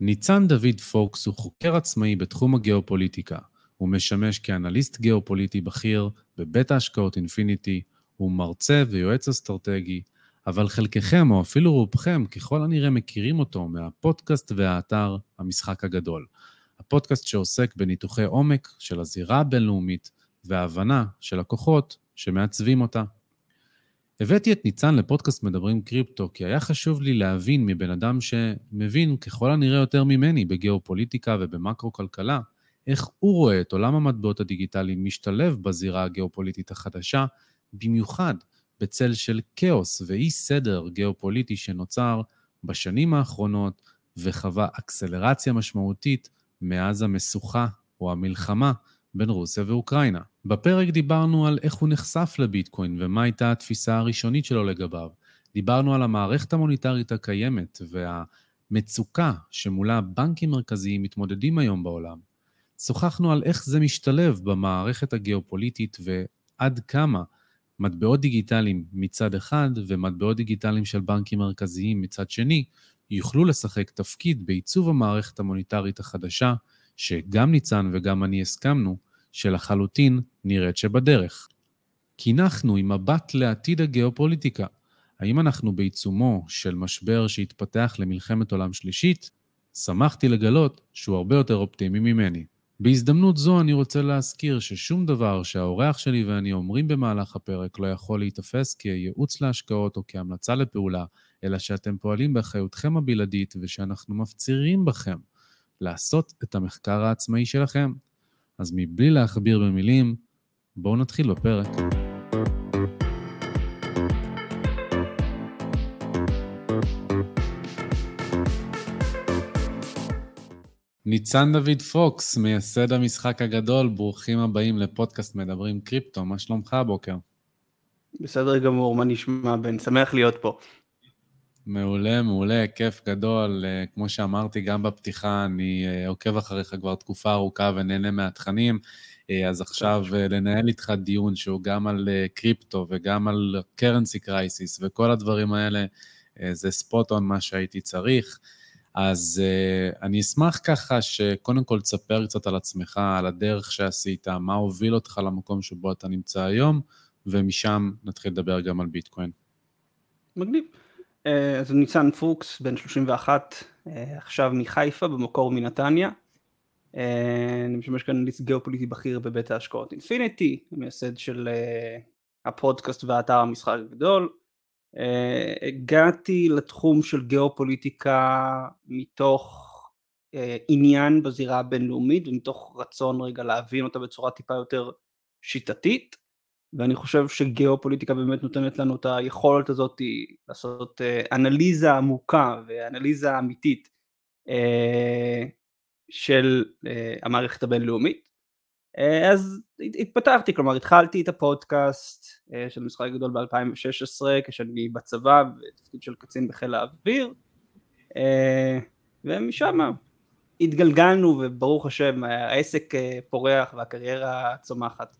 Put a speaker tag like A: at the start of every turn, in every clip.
A: ניצן דוד פוקס הוא חוקר עצמאי בתחום הגיאופוליטיקה. הוא משמש כאנליסט גיאופוליטי בכיר בבית ההשקעות אינפיניטי, הוא מרצה ויועץ אסטרטגי, אבל חלקכם, או אפילו רובכם, ככל הנראה מכירים אותו מהפודקאסט והאתר המשחק הגדול. הפודקאסט שעוסק בניתוחי עומק של הזירה הבינלאומית וההבנה של הכוחות שמעצבים אותה. הבאתי את ניצן לפודקאסט מדברים קריפטו, כי היה חשוב לי להבין מבן אדם שמבין ככל הנראה יותר ממני בגיאופוליטיקה ובמקרו-כלכלה, איך הוא רואה את עולם המטבעות הדיגיטליים משתלב בזירה הגיאופוליטית החדשה, במיוחד בצל של כאוס ואי סדר גיאופוליטי שנוצר בשנים האחרונות וחווה אקסלרציה משמעותית מאז המשוכה או המלחמה בין רוסיה ואוקראינה. בפרק דיברנו על איך הוא נחשף לביטקוין ומה הייתה התפיסה הראשונית שלו לגביו. דיברנו על המערכת המוניטרית הקיימת והמצוקה שמולה בנקים מרכזיים מתמודדים היום בעולם. שוחחנו על איך זה משתלב במערכת הגיאופוליטית ועד כמה מטבעות דיגיטליים מצד אחד ומטבעות דיגיטליים של בנקים מרכזיים מצד שני יוכלו לשחק תפקיד בעיצוב המערכת המוניטרית החדשה, שגם ניצן וגם אני הסכמנו שלחלוטין נראית שבדרך. קינחנו עם מבט לעתיד הגיאופוליטיקה. האם אנחנו בעיצומו של משבר שהתפתח למלחמת עולם שלישית? שמחתי לגלות שהוא הרבה יותר אופטימי ממני. בהזדמנות זו אני רוצה להזכיר ששום דבר שהאורח שלי ואני אומרים במהלך הפרק לא יכול להיתפס כייעוץ להשקעות או כהמלצה לפעולה, אלא שאתם פועלים באחריותכם הבלעדית ושאנחנו מפצירים בכם לעשות את המחקר העצמאי שלכם. אז מבלי להכביר במילים, בואו נתחיל בפרק. ניצן דוד פוקס, מייסד המשחק הגדול, ברוכים הבאים לפודקאסט מדברים קריפטו, מה שלומך הבוקר?
B: בסדר גמור, מה נשמע בן? שמח להיות פה.
A: מעולה, מעולה, כיף גדול. אה, כמו שאמרתי גם בפתיחה, אני אה, עוקב אחריך כבר תקופה ארוכה ונהנה מהתכנים. אה, אז עכשיו לנהל איתך דיון שהוא גם על קריפטו וגם על קרנסי קרייסיס וכל הדברים האלה, זה ספוט און מה שהייתי צריך. אז uh, אני אשמח ככה שקודם כל תספר קצת על עצמך, על הדרך שעשית, מה הוביל אותך למקום שבו אתה נמצא היום, ומשם נתחיל לדבר גם על ביטקוין.
B: מגניב. Uh, אז ניצן פוקס, בן 31, uh, אה, עכשיו מחיפה, במקור מנתניה. Uh, אני משמש כאן גיאופוליטי בכיר בבית ההשקעות אינפיניטי, מייסד של הפודקאסט והאתר המשחק הגדול. הגעתי לתחום של גיאופוליטיקה מתוך עניין בזירה הבינלאומית ומתוך רצון רגע להבין אותה בצורה טיפה יותר שיטתית ואני חושב שגיאופוליטיקה באמת נותנת לנו את היכולת הזאת לעשות uh, אנליזה עמוקה ואנליזה אמיתית uh, של uh, המערכת הבינלאומית אה, אז התפתחתי, כלומר התחלתי את הפודקאסט אה, של משחק גדול ב-2016 כשאני בצבא בתפקיד של קצין בחיל האוויר אה, ומשם התגלגלנו וברוך השם העסק פורח והקריירה צומחת.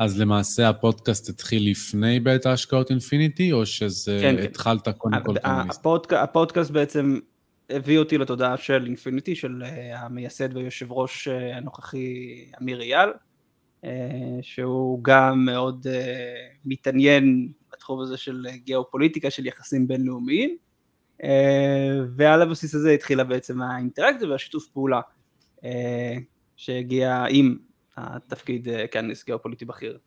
A: אז למעשה הפודקאסט התחיל לפני בית ההשקעות אינפיניטי או שזה כן, כן. התחלת קודם כל
B: כאנליסט? הפודקאסט בעצם הביא אותי לתודעה של אינפיניטי, של uh, המייסד והיושב ראש uh, הנוכחי אמיר אייל, uh, שהוא גם מאוד מתעניין בתחום הזה של גיאופוליטיקה, של יחסים בינלאומיים, ועל הבסיס הזה התחילה בעצם האינטראקציה והשיתוף פעולה שהגיע עם התפקיד uh, כאנליסט גיאופוליטי בכיר.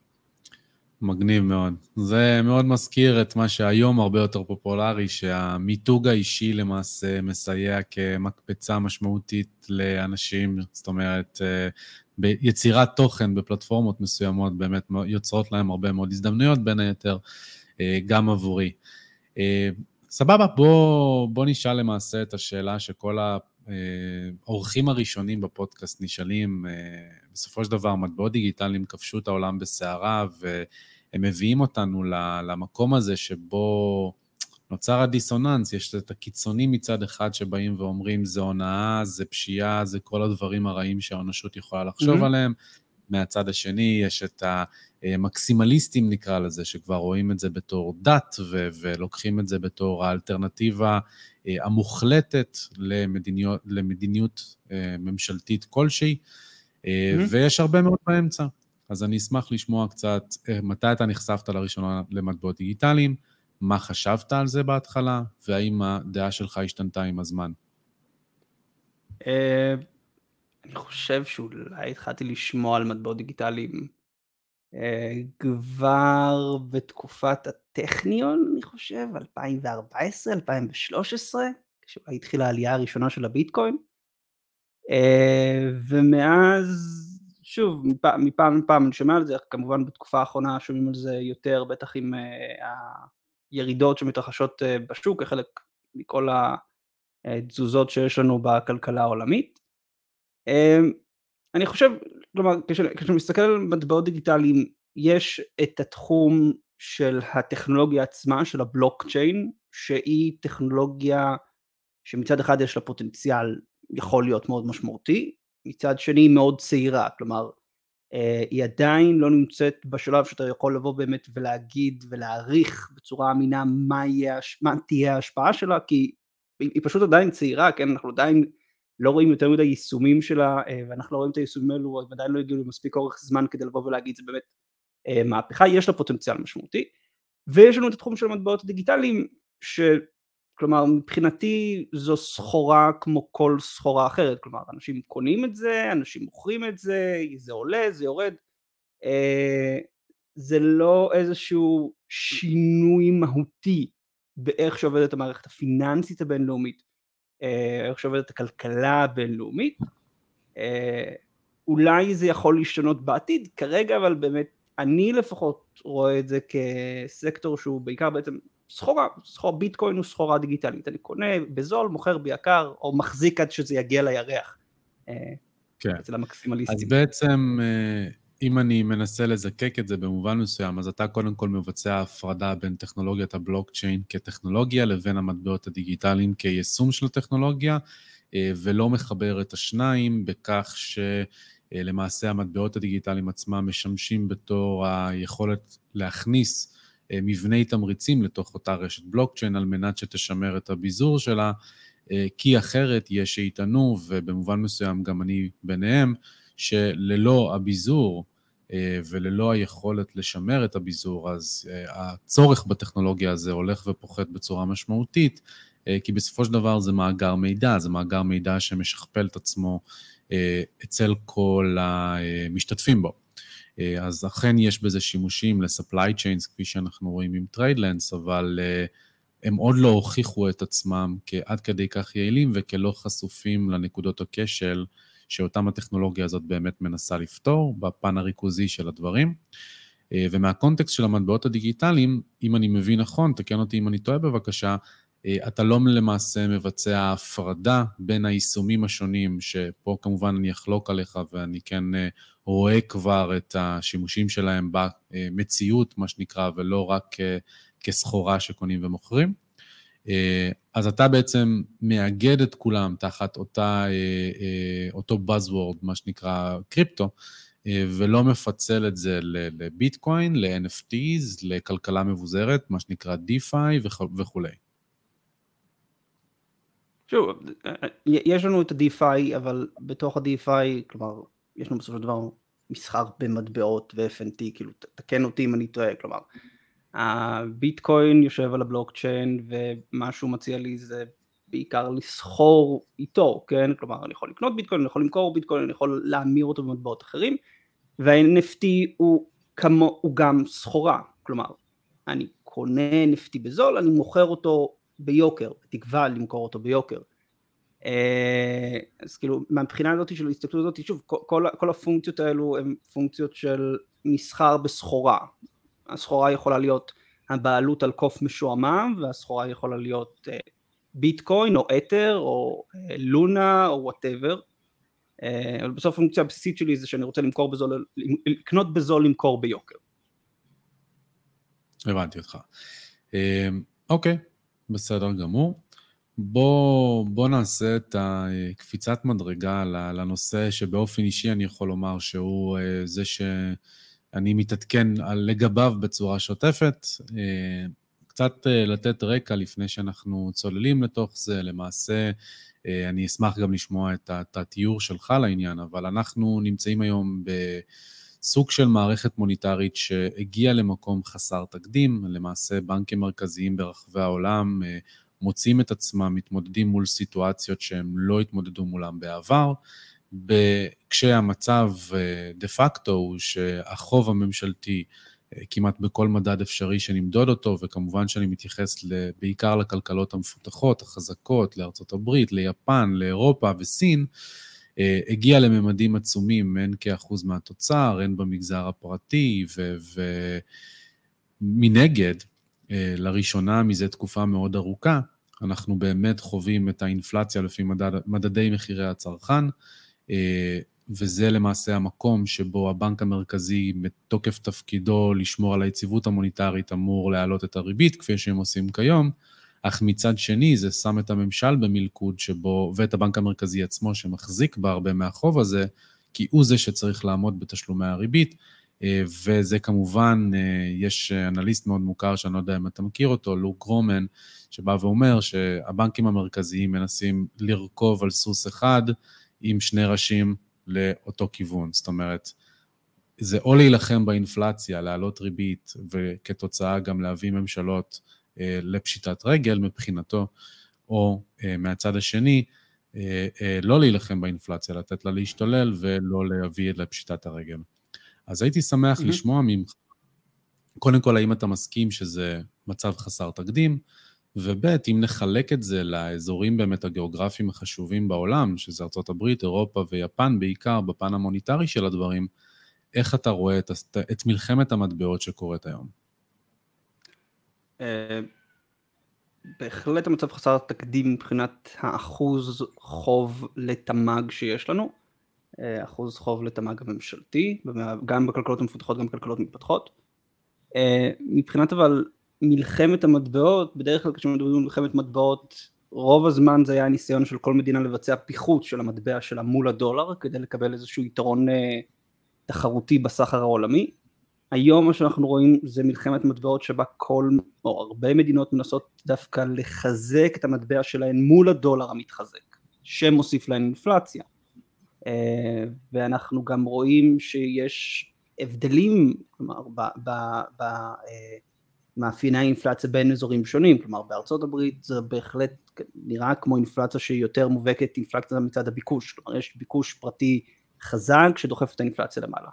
A: מגניב מאוד. זה מאוד מזכיר את מה שהיום הרבה יותר פופולרי, שהמיתוג האישי למעשה מסייע כמקפצה משמעותית לאנשים, זאת אומרת, אה, ביצירת תוכן בפלטפורמות מסוימות באמת יוצרות להם הרבה מאוד הזדמנויות, בין היתר אה, גם עבורי. אה, סבבה, בוא, בוא נשאל למעשה את השאלה שכל האורחים הראשונים בפודקאסט נשאלים, בסופו של דבר מטבעות דיגיטליים כבשו את העולם בסערה, ו... הם מביאים אותנו למקום הזה שבו נוצר הדיסוננס, יש את הקיצונים מצד אחד שבאים ואומרים זה הונאה, זה פשיעה, זה כל הדברים הרעים שהאנושות יכולה לחשוב mm-hmm. עליהם. מהצד השני יש את המקסימליסטים נקרא לזה, שכבר רואים את זה בתור דת ו- ולוקחים את זה בתור האלטרנטיבה המוחלטת למדיניות, למדיניות ממשלתית כלשהי. ויש הרבה מאוד באמצע. אז אני אשמח לשמוע קצת מתי אתה נחשפת לראשונה למטבעות דיגיטליים, מה חשבת על זה בהתחלה, והאם הדעה שלך השתנתה עם הזמן.
B: אני חושב שאולי התחלתי לשמוע על מטבעות דיגיטליים אה, כבר בתקופת הטכניון, אני חושב, 2014, 2013, כשאולי התחילה העלייה הראשונה של הביטקוין. אה, ומאז, שוב, מפעם, מפעם לפעם אני שומע על זה, כמובן בתקופה האחרונה שומעים על זה יותר, בטח עם אה, הירידות שמתרחשות בשוק, כחלק מכל התזוזות שיש לנו בכלכלה העולמית. אני חושב, כלומר, כשאני מסתכל על מטבעות דיגיטליים, יש את התחום של הטכנולוגיה עצמה, של הבלוקצ'יין, שהיא טכנולוגיה שמצד אחד יש לה פוטנציאל יכול להיות מאוד משמעותי, מצד שני היא מאוד צעירה, כלומר, אה, היא עדיין לא נמצאת בשלב שאתה יכול לבוא באמת ולהגיד ולהעריך בצורה אמינה מה, יהיה, מה תהיה ההשפעה שלה, כי היא פשוט עדיין צעירה, כן, אנחנו עדיין לא רואים יותר מדי יישומים שלה, אה, ואנחנו לא רואים את היישומים האלו, הם עדיין לא הגיעו למספיק אורך זמן כדי לבוא ולהגיד זה באמת אה, מהפכה, יש לה פוטנציאל משמעותי, ויש לנו את התחום של המטבעות הדיגיטליים, שכלומר מבחינתי זו סחורה כמו כל סחורה אחרת, כלומר אנשים קונים את זה, אנשים מוכרים את זה, זה עולה, זה יורד, אה, זה לא איזשהו שינוי מהותי באיך שעובדת המערכת הפיננסית הבינלאומית אה, איך שעובדת הכלכלה הבינלאומית. אה, אולי זה יכול להשתנות בעתיד, כרגע אבל באמת אני לפחות רואה את זה כסקטור שהוא בעיקר בעצם סחורה, סחורה ביטקוין הוא סחורה דיגיטלית, אני קונה בזול, מוכר ביקר, או מחזיק עד שזה יגיע לירח. אה, כן. אצל המקסימליסטים.
A: אז בעצם אם אני מנסה לזקק את זה במובן מסוים, אז אתה קודם כל מבצע הפרדה בין טכנולוגיית הבלוקצ'יין כטכנולוגיה לבין המטבעות הדיגיטליים כיישום של הטכנולוגיה, אה, ולא מחבר את השניים בכך שלמעשה המטבעות הדיגיטליים עצמם משמשים בתור היכולת להכניס אה, מבני תמריצים לתוך אותה רשת בלוקצ'יין על מנת שתשמר את הביזור שלה, אה, כי אחרת יש שיטענו, ובמובן מסוים גם אני ביניהם, שללא הביזור אה, וללא היכולת לשמר את הביזור, אז אה, הצורך בטכנולוגיה הזה הולך ופוחת בצורה משמעותית, אה, כי בסופו של דבר זה מאגר מידע, זה מאגר מידע שמשכפל את עצמו אצל כל המשתתפים בו. אז אכן יש בזה שימושים ל-supply chains, כפי שאנחנו רואים עם TradeLens, אבל הם עוד לא הוכיחו את עצמם כעד כדי כך יעילים וכלא חשופים לנקודות הכשל שאותם הטכנולוגיה הזאת באמת מנסה לפתור בפן הריכוזי של הדברים. אה, ומה context של המטבעות הדיגיטליים, אם אני מבין נכון, תקן אותי אם אני טועה בבקשה, אה, אתה לא למעשה מבצע הפרדה בין היישומים השונים, שפה כמובן אני אחלוק עליך ואני כן אה, רואה כבר את השימושים שלהם במציאות, מה שנקרא, ולא רק כסחורה שקונים ומוכרים. אה, אז אתה בעצם מאגד את כולם תחת אותה, אה, אה, אותו Buzzword, מה שנקרא קריפטו, ולא מפצל את זה לביטקוין, ל-NFTs, לכלכלה מבוזרת, מה שנקרא DeFi וכולי.
B: שוב, יש לנו את ה-DeFi, אבל בתוך ה-DeFi, כלומר, יש לנו בסופו של דבר מסחר במטבעות ו-FNT, כאילו, תקן אותי אם אני טועה, כלומר, הביטקוין יושב על הבלוקצ'יין ומה שהוא מציע לי זה בעיקר לסחור איתו, כן? כלומר אני יכול לקנות ביטקוין, אני יכול למכור ביטקוין, אני יכול להמיר אותו במטבעות אחרים וה-NFT הוא, כמו, הוא גם סחורה, כלומר אני קונה NFT בזול, אני מוכר אותו ביוקר, בתקווה למכור אותו ביוקר. אה, אז כאילו מהבחינה הזאת של ההסתכלות הזאת, שוב כל, כל הפונקציות האלו הן פונקציות של מסחר בסחורה, הסחורה יכולה להיות הבעלות על קוף משועמם והסחורה יכולה להיות uh, ביטקוין או אתר או uh, לונה או whatever אבל בסוף הפונקציה הבסיסית שלי זה שאני רוצה למכור בזול, לקנות בזול למכור ביוקר.
A: הבנתי אותך. אוקיי, בסדר גמור. בוא, בוא נעשה את הקפיצת מדרגה לנושא שבאופן אישי אני יכול לומר שהוא זה ש... אני מתעדכן לגביו בצורה שוטפת. אה, קצת אה, לתת רקע לפני שאנחנו צוללים לתוך זה, למעשה אה, אני אשמח גם לשמוע את התיאור שלך לעניין, אבל אנחנו נמצאים היום בסוג של מערכת מוניטרית שהגיעה למקום חסר תקדים, למעשה בנקים מרכזיים ברחבי העולם מוצאים את עצמם, מתמודדים מול סיטואציות שהם לא התמודדו מולם בעבר, כשהמצב דה פקטו הוא שהחוב הממשלתי כמעט בכל מדד אפשרי שנמדוד אותו, וכמובן שאני מתייחס בעיקר לכלכלות המפותחות, החזקות, לארצות הברית, ליפן, לאירופה וסין, אה, הגיע לממדים עצומים, הן כאחוז מהתוצר, הן במגזר הפרטי, ומנגד, אה, לראשונה מזה תקופה מאוד ארוכה, אנחנו באמת חווים את האינפלציה לפי מדד, מדדי מחירי הצרכן, אה, וזה למעשה המקום שבו הבנק המרכזי, מתוקף תפקידו לשמור על היציבות המוניטרית, אמור להעלות את הריבית, כפי שהם עושים כיום, אך מצד שני זה שם את הממשל במלכוד שבו, ואת הבנק המרכזי עצמו שמחזיק בה הרבה מהחוב הזה, כי הוא זה שצריך לעמוד בתשלומי הריבית, אה, וזה כמובן, אה, יש אנליסט מאוד מוכר, שאני לא יודע אם אתה מכיר אותו, לוק רומן, שבא ואומר שהבנקים המרכזיים מנסים לרכוב על סוס אחד עם שני ראשים לאותו כיוון. זאת אומרת, זה או להילחם באינפלציה, להעלות ריבית, וכתוצאה גם להביא ממשלות לפשיטת רגל מבחינתו, או אה, מהצד השני, אה, אה, לא להילחם באינפלציה, לתת לה להשתולל ולא להביא לפשיטת הרגל. אז הייתי שמח mm-hmm. לשמוע ממך, קודם כל, האם אתה מסכים שזה מצב חסר תקדים, וב', אם נחלק את זה לאזורים באמת הגיאוגרפיים החשובים בעולם, שזה ארה"ב, אירופה ויפן בעיקר, בפן המוניטרי של הדברים, איך אתה רואה את, את מלחמת המטבעות שקורית היום?
B: אה, בהחלט המצב חסר תקדים מבחינת האחוז חוב לתמ"ג שיש לנו, אה, אחוז חוב לתמ"ג הממשלתי, גם בכלכלות המפותחות גם בכלכלות מתפתחות. אה, מבחינת אבל מלחמת המטבעות, בדרך כלל כשמדברים על מלחמת מטבעות, רוב הזמן זה היה ניסיון של כל מדינה לבצע פיחות של המטבע שלה מול הדולר, כדי לקבל איזשהו יתרון תחרותי בסחר העולמי. היום מה שאנחנו רואים זה מלחמת מטבעות שבה כל, או הרבה מדינות מנסות דווקא לחזק את המטבע שלהן מול הדולר המתחזק, שמוסיף להן אינפלציה. אה, ואנחנו גם רואים שיש הבדלים, כלומר, ב... ב, ב אה, האינפלציה בין אזורים שונים, כלומר בארצות הברית זה בהחלט נראה כמו אינפלציה שהיא יותר מובהקת אינפלציה מצד הביקוש, כלומר יש ביקוש פרטי חזק שדוחף את האינפלציה למעלה.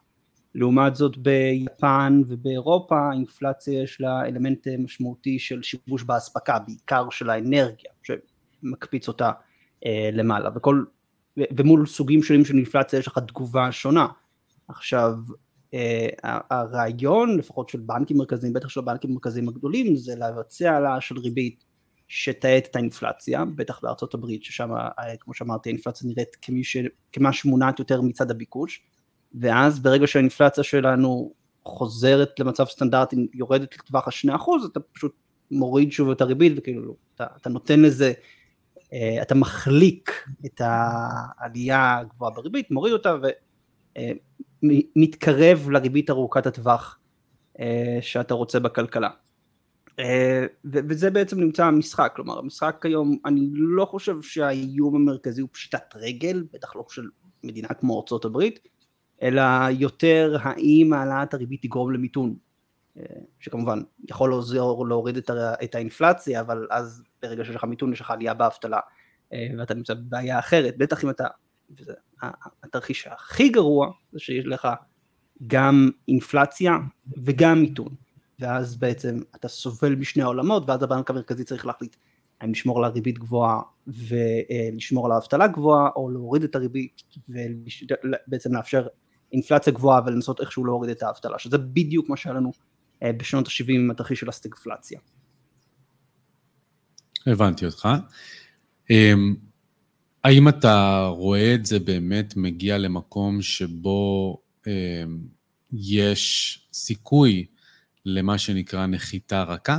B: לעומת זאת ביפן ובאירופה האינפלציה יש לה אלמנט משמעותי של שיבוש באספקה, בעיקר של האנרגיה, שמקפיץ אותה אה, למעלה, וכל, ו, ומול סוגים שונים של אינפלציה יש לך תגובה שונה. עכשיו Uh, הרעיון לפחות של בנקים מרכזיים, בטח של הבנקים המרכזיים הגדולים, זה לבצע העלאה של ריבית שתאט את האינפלציה, בטח בארצות הברית, ששם אה, כמו שאמרתי האינפלציה נראית כמי ש... כמה שמונעת יותר מצד הביקוש, ואז ברגע שהאינפלציה שלנו חוזרת למצב סטנדרטי, יורדת לטווח השני אחוז, אתה פשוט מוריד שוב את הריבית וכאילו אתה, אתה נותן לזה, uh, אתה מחליק את העלייה הגבוהה בריבית, מוריד אותה ו... Uh, מתקרב לריבית ארוכת הטווח אה, שאתה רוצה בכלכלה. אה, וזה בעצם נמצא המשחק, כלומר המשחק היום, אני לא חושב שהאיום המרכזי הוא פשיטת רגל, בטח לא של מדינה כמו הברית, אלא יותר האם העלאת הריבית תגרום למיתון, אה, שכמובן יכול לעזור להוריד את האינפלציה, אבל אז ברגע שיש לך מיתון יש לך עלייה באבטלה, ואתה נמצא בבעיה אחרת, בטח אם אתה וזה התרחיש הכי גרוע זה שיש לך גם אינפלציה וגם מיתון. ואז בעצם אתה סובל משני העולמות ואז הבנק המרכזי צריך להחליט האם לשמור על הריבית גבוהה ולשמור על האבטלה גבוהה או להוריד את הריבית ובעצם לאפשר אינפלציה גבוהה ולנסות איכשהו להוריד את האבטלה שזה בדיוק מה שהיה לנו אה, בשנות ה-70 עם התרחיש של הסטגפלציה.
A: הבנתי אותך. אמ, האם אתה רואה את זה באמת מגיע למקום שבו אה, יש סיכוי למה שנקרא נחיתה רכה,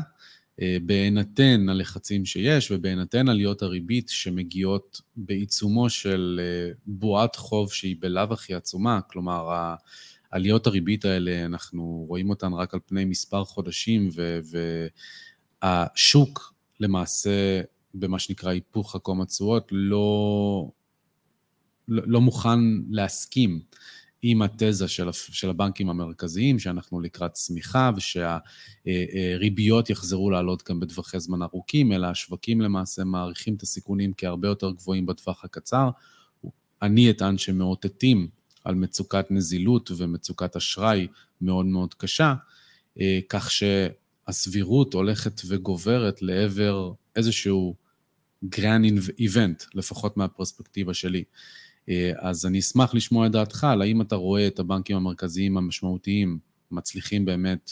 A: בהינתן הלחצים שיש ובהינתן עליות הריבית שמגיעות בעיצומו של אה, בועת חוב שהיא בלאו הכי עצומה, כלומר, עליות הריבית האלה, אנחנו רואים אותן רק על פני מספר חודשים, ו... ו השוק למעשה, במה שנקרא היפוך חכום התשואות, לא, לא, לא מוכן להסכים עם התזה של, של הבנקים המרכזיים, שאנחנו לקראת צמיחה ושהריביות יחזרו לעלות גם בטווחי זמן ארוכים, אלא השווקים למעשה מעריכים את הסיכונים כהרבה יותר גבוהים בטווח הקצר. אני אטען שמאותתים על מצוקת נזילות ומצוקת אשראי מאוד מאוד קשה, אה, כך שהסבירות הולכת וגוברת לעבר איזשהו grand event, לפחות מהפרספקטיבה שלי. אה, אז אני אשמח לשמוע את דעתך על האם אתה רואה את הבנקים המרכזיים המשמעותיים מצליחים באמת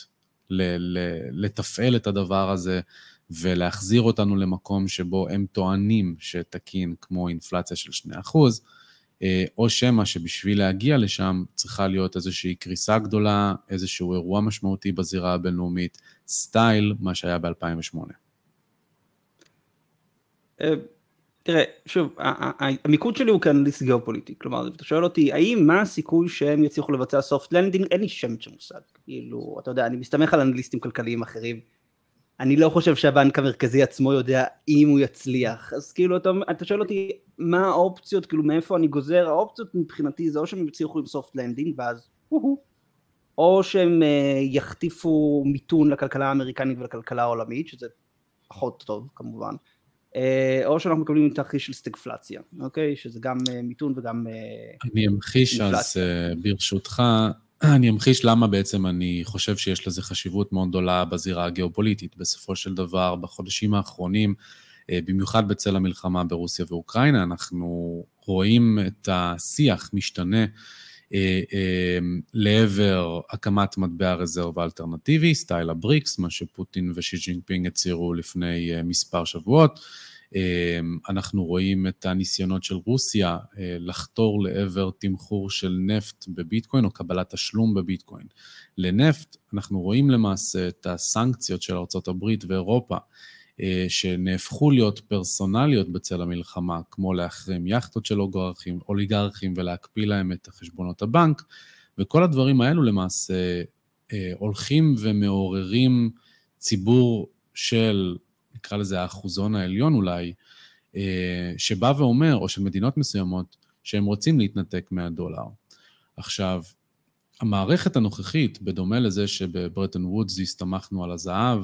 A: לתפעל את הדבר הזה ולהחזיר אותנו למקום שבו הם טוענים שתקין כמו אינפלציה של 2%, אה, או שמא שבשביל להגיע לשם צריכה להיות איזושהי קריסה גדולה, איזשהו אירוע משמעותי בזירה הבינלאומית, סטייל מה שהיה ב-2008.
B: תראה, שוב, המיקוד שלי הוא כאנליסט גיאופוליטי, כלומר, אתה שואל אותי, האם, מה הסיכוי שהם יצליחו לבצע soft landing, אין לי שמץ של מושג, כאילו, אתה יודע, אני מסתמך על אנליסטים כלכליים אחרים, אני לא חושב שהבנק המרכזי עצמו יודע אם הוא יצליח, אז כאילו, אתה, אתה שואל אותי, מה האופציות, כאילו, מאיפה אני גוזר, האופציות מבחינתי זה או שהם יצליחו עם soft landing, ואז, או שהם uh, יחטיפו מיתון לכלכלה האמריקנית ולכלכלה העולמית, שזה פחות טוב, כמובן, אה, או שאנחנו מקבלים תרחיש של סטגפלציה, אוקיי? שזה גם אה, מיתון וגם
A: אינפלציה. אני אמחיש אז אה, ברשותך, אני אמחיש למה בעצם אני חושב שיש לזה חשיבות מאוד גדולה בזירה הגיאופוליטית. בסופו של דבר, בחודשים האחרונים, במיוחד בצל המלחמה ברוסיה ואוקראינה, אנחנו רואים את השיח משתנה לעבר הקמת מטבע רזרבה אלטרנטיבי, סטייל הבריקס, מה שפוטין ושי ג'ינפינג הצהירו לפני מספר שבועות. אנחנו רואים את הניסיונות של רוסיה לחתור לעבר תמחור של נפט בביטקוין או קבלת תשלום בביטקוין. לנפט אנחנו רואים למעשה את הסנקציות של ארה"ב ואירופה שנהפכו להיות פרסונליות בצל המלחמה, כמו להחרים יאכטות של אוליגרכים, אוליגרכים ולהקפיא להם את חשבונות הבנק, וכל הדברים האלו למעשה אה, הולכים ומעוררים ציבור של, נקרא לזה האחוזון העליון אולי, אה, שבא ואומר, או של מדינות מסוימות, שהם רוצים להתנתק מהדולר. עכשיו, המערכת הנוכחית, בדומה לזה שבברטון וודס הסתמכנו על הזהב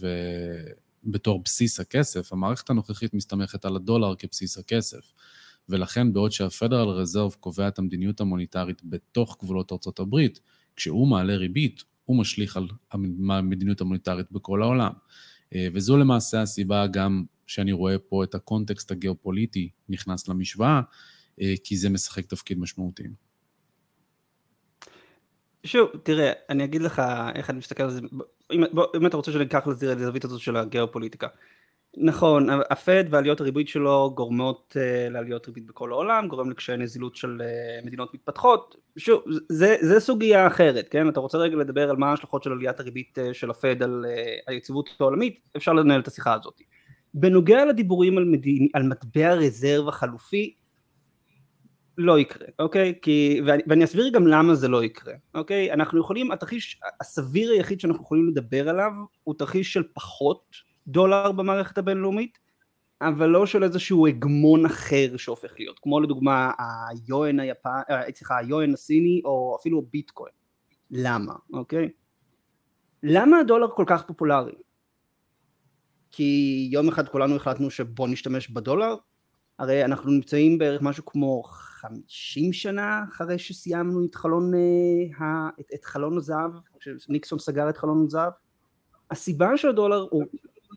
A: ו- בתור בסיס הכסף, המערכת הנוכחית מסתמכת על הדולר כבסיס הכסף. ולכן בעוד שהפדרל רזרב קובע את המדיניות המוניטרית בתוך גבולות ארצות הברית, כשהוא מעלה ריבית, הוא משליך על המדיניות המוניטרית בכל העולם. אה, וזו למעשה הסיבה גם שאני רואה פה את הקונטקסט הגיאופוליטי נכנס למשוואה, אה, כי זה משחק תפקיד משמעותי.
B: שוב, תראה, אני אגיד לך איך אני מסתכל על זה, אם, בוא, אם אתה רוצה שניקח לזווית הזאת של הגיאופוליטיקה. נכון, הפד ועליות הריבית שלו גורמות uh, לעליות ריבית בכל העולם, גורם לקשיי נזילות של uh, מדינות מתפתחות, שוב, זה, זה סוגיה אחרת, כן? אתה רוצה רגע לדבר על מה ההשלכות של עליית הריבית uh, של הפד על uh, היציבות העולמית, אפשר לנהל את השיחה הזאת. בנוגע לדיבורים על, מדין, על מטבע רזרבה חלופי, לא יקרה, אוקיי? כי, ואני, ואני אסביר גם למה זה לא יקרה, אוקיי? אנחנו יכולים, התרחיש הסביר היחיד שאנחנו יכולים לדבר עליו הוא תרחיש של פחות דולר במערכת הבינלאומית, אבל לא של איזשהו הגמון אחר שהופך להיות, כמו לדוגמה היואן היפן, אה, סליחה, היואן הסיני או אפילו הביטקוין. למה, אוקיי? למה הדולר כל כך פופולרי? כי יום אחד כולנו החלטנו שבוא נשתמש בדולר, הרי אנחנו נמצאים בערך משהו כמו חמישים שנה אחרי שסיימנו את חלון, אה, את, את חלון הזהב, כשניקסון סגר את חלון הזהב. הסיבה שהדולר הוא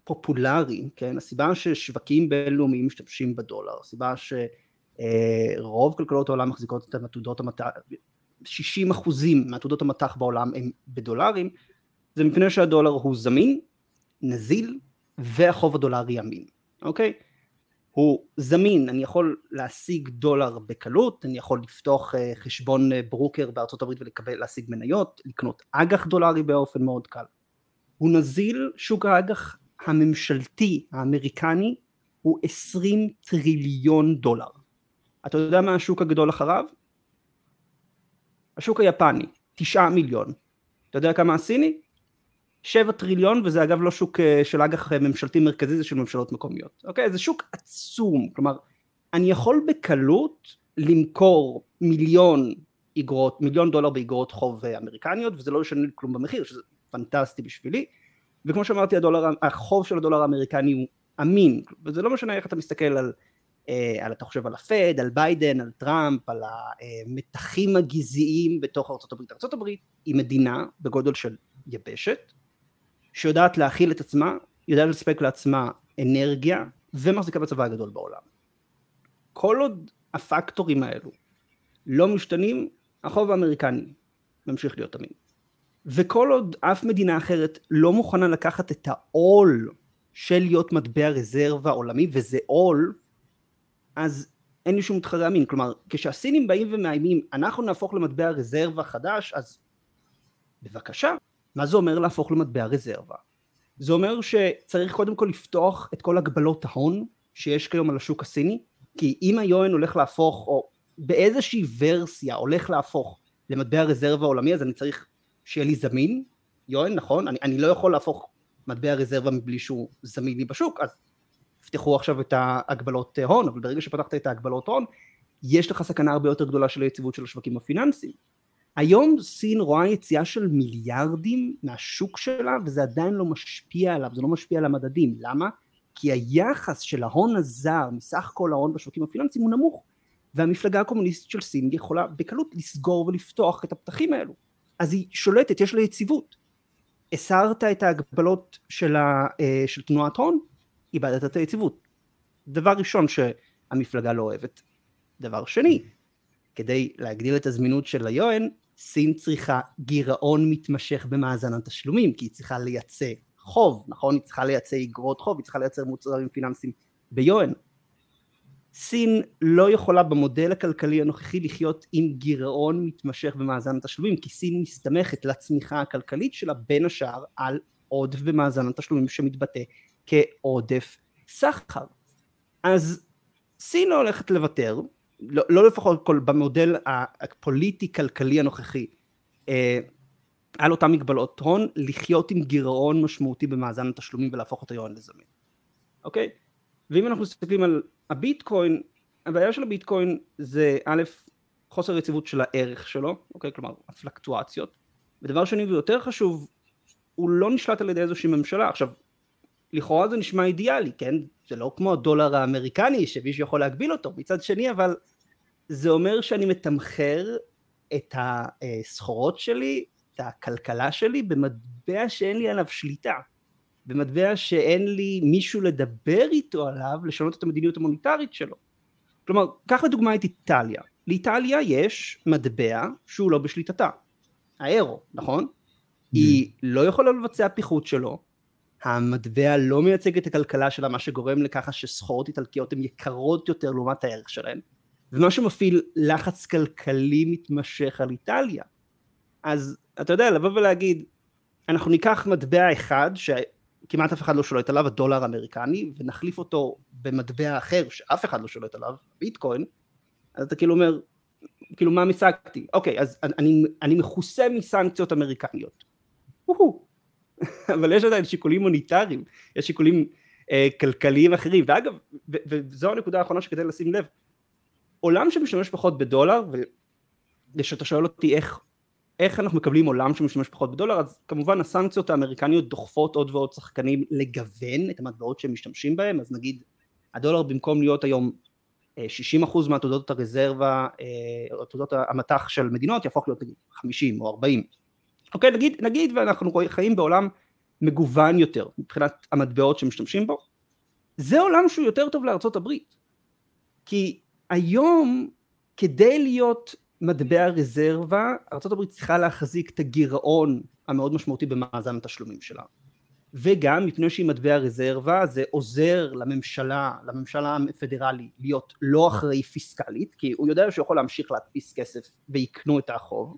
B: פופולרי, כן, הסיבה ששווקים בינלאומיים משתמשים בדולר, הסיבה שרוב אה, כלכלות העולם מחזיקות את עתודות המטח, 60 אחוזים מעתודות המטח בעולם הם בדולרים, זה מפני שהדולר הוא זמין, נזיל, והחוב הדולרי אמין, אוקיי? הוא זמין, אני יכול להשיג דולר בקלות, אני יכול לפתוח אה, חשבון אה, ברוקר בארצות הברית ולהשיג מניות, לקנות אג"ח דולרי באופן מאוד קל. הוא נזיל, שוק האג"ח הממשלתי האמריקני הוא 20 טריליון דולר. אתה יודע מה השוק הגדול אחריו? השוק היפני, 9 מיליון. אתה יודע כמה הסיני? שבע טריליון, וזה אגב לא שוק אה, של אג"ח ממשלתי מרכזי, זה של ממשלות מקומיות. אוקיי? זה שוק עצום. כלומר, אני יכול בקלות למכור מיליון איגרות, מיליון דולר באיגרות חוב אמריקניות, וזה לא ישנה כלום במחיר, שזה פנטסטי בשבילי. וכמו שאמרתי, הדולר, החוב של הדולר האמריקני הוא אמין, וזה לא משנה איך אתה מסתכל על, אה, על אתה חושב על הפד, על ביידן, על טראמפ, על המתחים הגזעיים בתוך ארה"ב. ארה"ב היא מדינה בגודל של יבשת, שיודעת להכיל את עצמה, יודעת לספק לעצמה אנרגיה, ומחזיקה בצבא הגדול בעולם. כל עוד הפקטורים האלו לא משתנים, החוב האמריקני ממשיך להיות אמין. וכל עוד אף מדינה אחרת לא מוכנה לקחת את העול של להיות מטבע רזרבה עולמי, וזה עול, אז אין לי שום מתחרה אמין. כלומר, כשהסינים באים ומאיימים, אנחנו נהפוך למטבע רזרבה חדש, אז בבקשה. מה זה אומר להפוך למטבע רזרבה? זה אומר שצריך קודם כל לפתוח את כל הגבלות ההון שיש כיום על השוק הסיני, כי אם היואן הולך להפוך, או באיזושהי ורסיה הולך להפוך למטבע רזרבה עולמי, אז אני צריך שיהיה לי זמין, יואן, נכון? אני, אני לא יכול להפוך מטבע רזרבה מבלי שהוא זמין לי בשוק, אז יפתחו עכשיו את ההגבלות הון, אבל ברגע שפתחת את ההגבלות הון, יש לך סכנה הרבה יותר גדולה של היציבות של השווקים הפיננסיים. היום סין רואה יציאה של מיליארדים מהשוק שלה, וזה עדיין לא משפיע עליו, זה לא משפיע על המדדים. למה? כי היחס של ההון הזר מסך כל ההון בשווקים הפיננסיים הוא נמוך, והמפלגה הקומוניסטית של סין יכולה בקלות לסגור ולפתוח את הפתחים האלו. אז היא שולטת, יש לה יציבות. הסרת את ההגבלות של, ה, אה, של תנועת הון, איבדת את היציבות. דבר ראשון שהמפלגה לא אוהבת. דבר שני, כדי להגדיל את הזמינות של היואן, סין צריכה גירעון מתמשך במאזן התשלומים, כי היא צריכה לייצא חוב, נכון? היא צריכה לייצא אגרות חוב, היא צריכה לייצר מוצרים פיננסיים ביואן. סין לא יכולה במודל הכלכלי הנוכחי לחיות עם גירעון מתמשך במאזן התשלומים כי סין מסתמכת לצמיחה הכלכלית שלה בין השאר על עודף במאזן התשלומים שמתבטא כעודף סחר אז סין לא הולכת לוותר לא, לא לפחות כל, במודל הפוליטי כלכלי הנוכחי אה, על אותן מגבלות הון לחיות עם גירעון משמעותי במאזן התשלומים ולהפוך את היוען לזמין אוקיי ואם אנחנו מסתכלים על הביטקוין, הבעיה של הביטקוין זה א', חוסר יציבות של הערך שלו, אוקיי? כלומר הפלקטואציות, ודבר שני ויותר חשוב, הוא לא נשלט על ידי איזושהי ממשלה. עכשיו, לכאורה זה נשמע אידיאלי, כן? זה לא כמו הדולר האמריקני שמישהו יכול להגביל אותו, מצד שני אבל זה אומר שאני מתמחר את הסחורות שלי, את הכלכלה שלי, במטבע שאין לי עליו שליטה. במטבע שאין לי מישהו לדבר איתו עליו לשנות את המדיניות המוניטרית שלו. כלומר, קח לדוגמה את איטליה. לאיטליה יש מטבע שהוא לא בשליטתה. האירו, נכון? Mm. היא לא יכולה לבצע פיחות שלו, המטבע לא מייצג את הכלכלה שלה, מה שגורם לככה שסחורות איטלקיות הן יקרות יותר לעומת הערך שלהן, ומה שמפעיל לחץ כלכלי מתמשך על איטליה. אז אתה יודע, לבוא ולהגיד, אנחנו ניקח מטבע אחד, כמעט אף אחד לא שולט עליו, הדולר האמריקני, ונחליף אותו במטבע אחר שאף אחד לא שולט עליו, ביטקוין, אז אתה כאילו אומר, כאילו מה משגתי? אוקיי, אז אני, אני מכוסה מסנקציות אמריקניות. אבל יש עדיין שיקולים מוניטריים, יש שיקולים אה, כלכליים אחרים, ואגב, וזו הנקודה האחרונה שכדאי לשים לב, עולם שמשתמש פחות בדולר, וכשאתה שואל אותי איך איך אנחנו מקבלים עולם שמשתמש פחות בדולר אז כמובן הסנקציות האמריקניות דוחפות עוד ועוד שחקנים לגוון את המטבעות שהם משתמשים בהם. אז נגיד הדולר במקום להיות היום 60% אה, מעתודות הרזרבה אה, עתודות המטח של מדינות יהפוך להיות 50 או 40 אוקיי נגיד, נגיד ואנחנו חיים בעולם מגוון יותר מבחינת המטבעות שמשתמשים בו זה עולם שהוא יותר טוב לארצות הברית כי היום כדי להיות מטבע רזרבה, ארה"ב צריכה להחזיק את הגירעון המאוד משמעותי במאזן התשלומים שלה. וגם מפני שהיא מטבע רזרבה זה עוזר לממשלה, לממשלה הפדרלי להיות לא אחראי פיסקלית, כי הוא יודע שהוא יכול להמשיך להדפיס כסף ויקנו את החוב.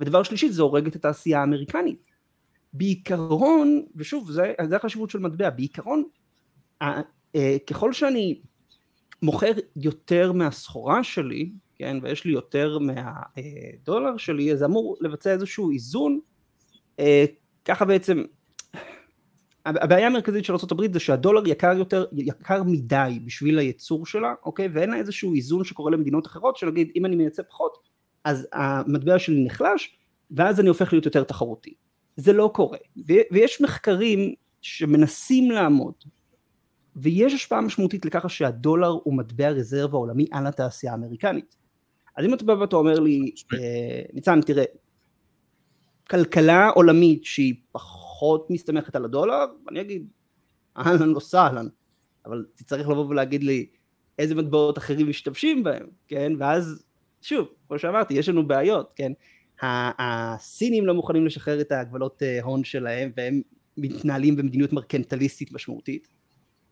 B: ודבר שלישי זה הורג את התעשייה האמריקנית. בעיקרון, ושוב זה, זה החשיבות של מטבע, בעיקרון אה, ככל שאני מוכר יותר מהסחורה שלי, כן, ויש לי יותר מהדולר שלי, אז אמור לבצע איזשהו איזון, אה, ככה בעצם הבעיה המרכזית של ארה"ב זה שהדולר יקר יותר, יקר מדי בשביל הייצור שלה, אוקיי? ואין לה איזשהו איזון שקורה למדינות אחרות, שנגיד אם אני מייצא פחות, אז המטבע שלי נחלש, ואז אני הופך להיות יותר תחרותי. זה לא קורה. ויש מחקרים שמנסים לעמוד, ויש השפעה משמעותית לככה שהדולר הוא מטבע רזרבה עולמי על התעשייה האמריקנית. אז אם אתה בא ואתה אומר לי, אה, ניצן, תראה, כלכלה עולמית שהיא פחות מסתמכת על הדולר, אני אגיד, אהלן לא סהלן, אבל תצטרך לבוא ולהגיד לי איזה מטבעות אחרים משתמשים בהם, כן, ואז, שוב, כמו שאמרתי, יש לנו בעיות, כן, הסינים לא מוכנים לשחרר את ההגבלות אה, הון שלהם, והם מתנהלים במדיניות מרקנטליסטית משמעותית.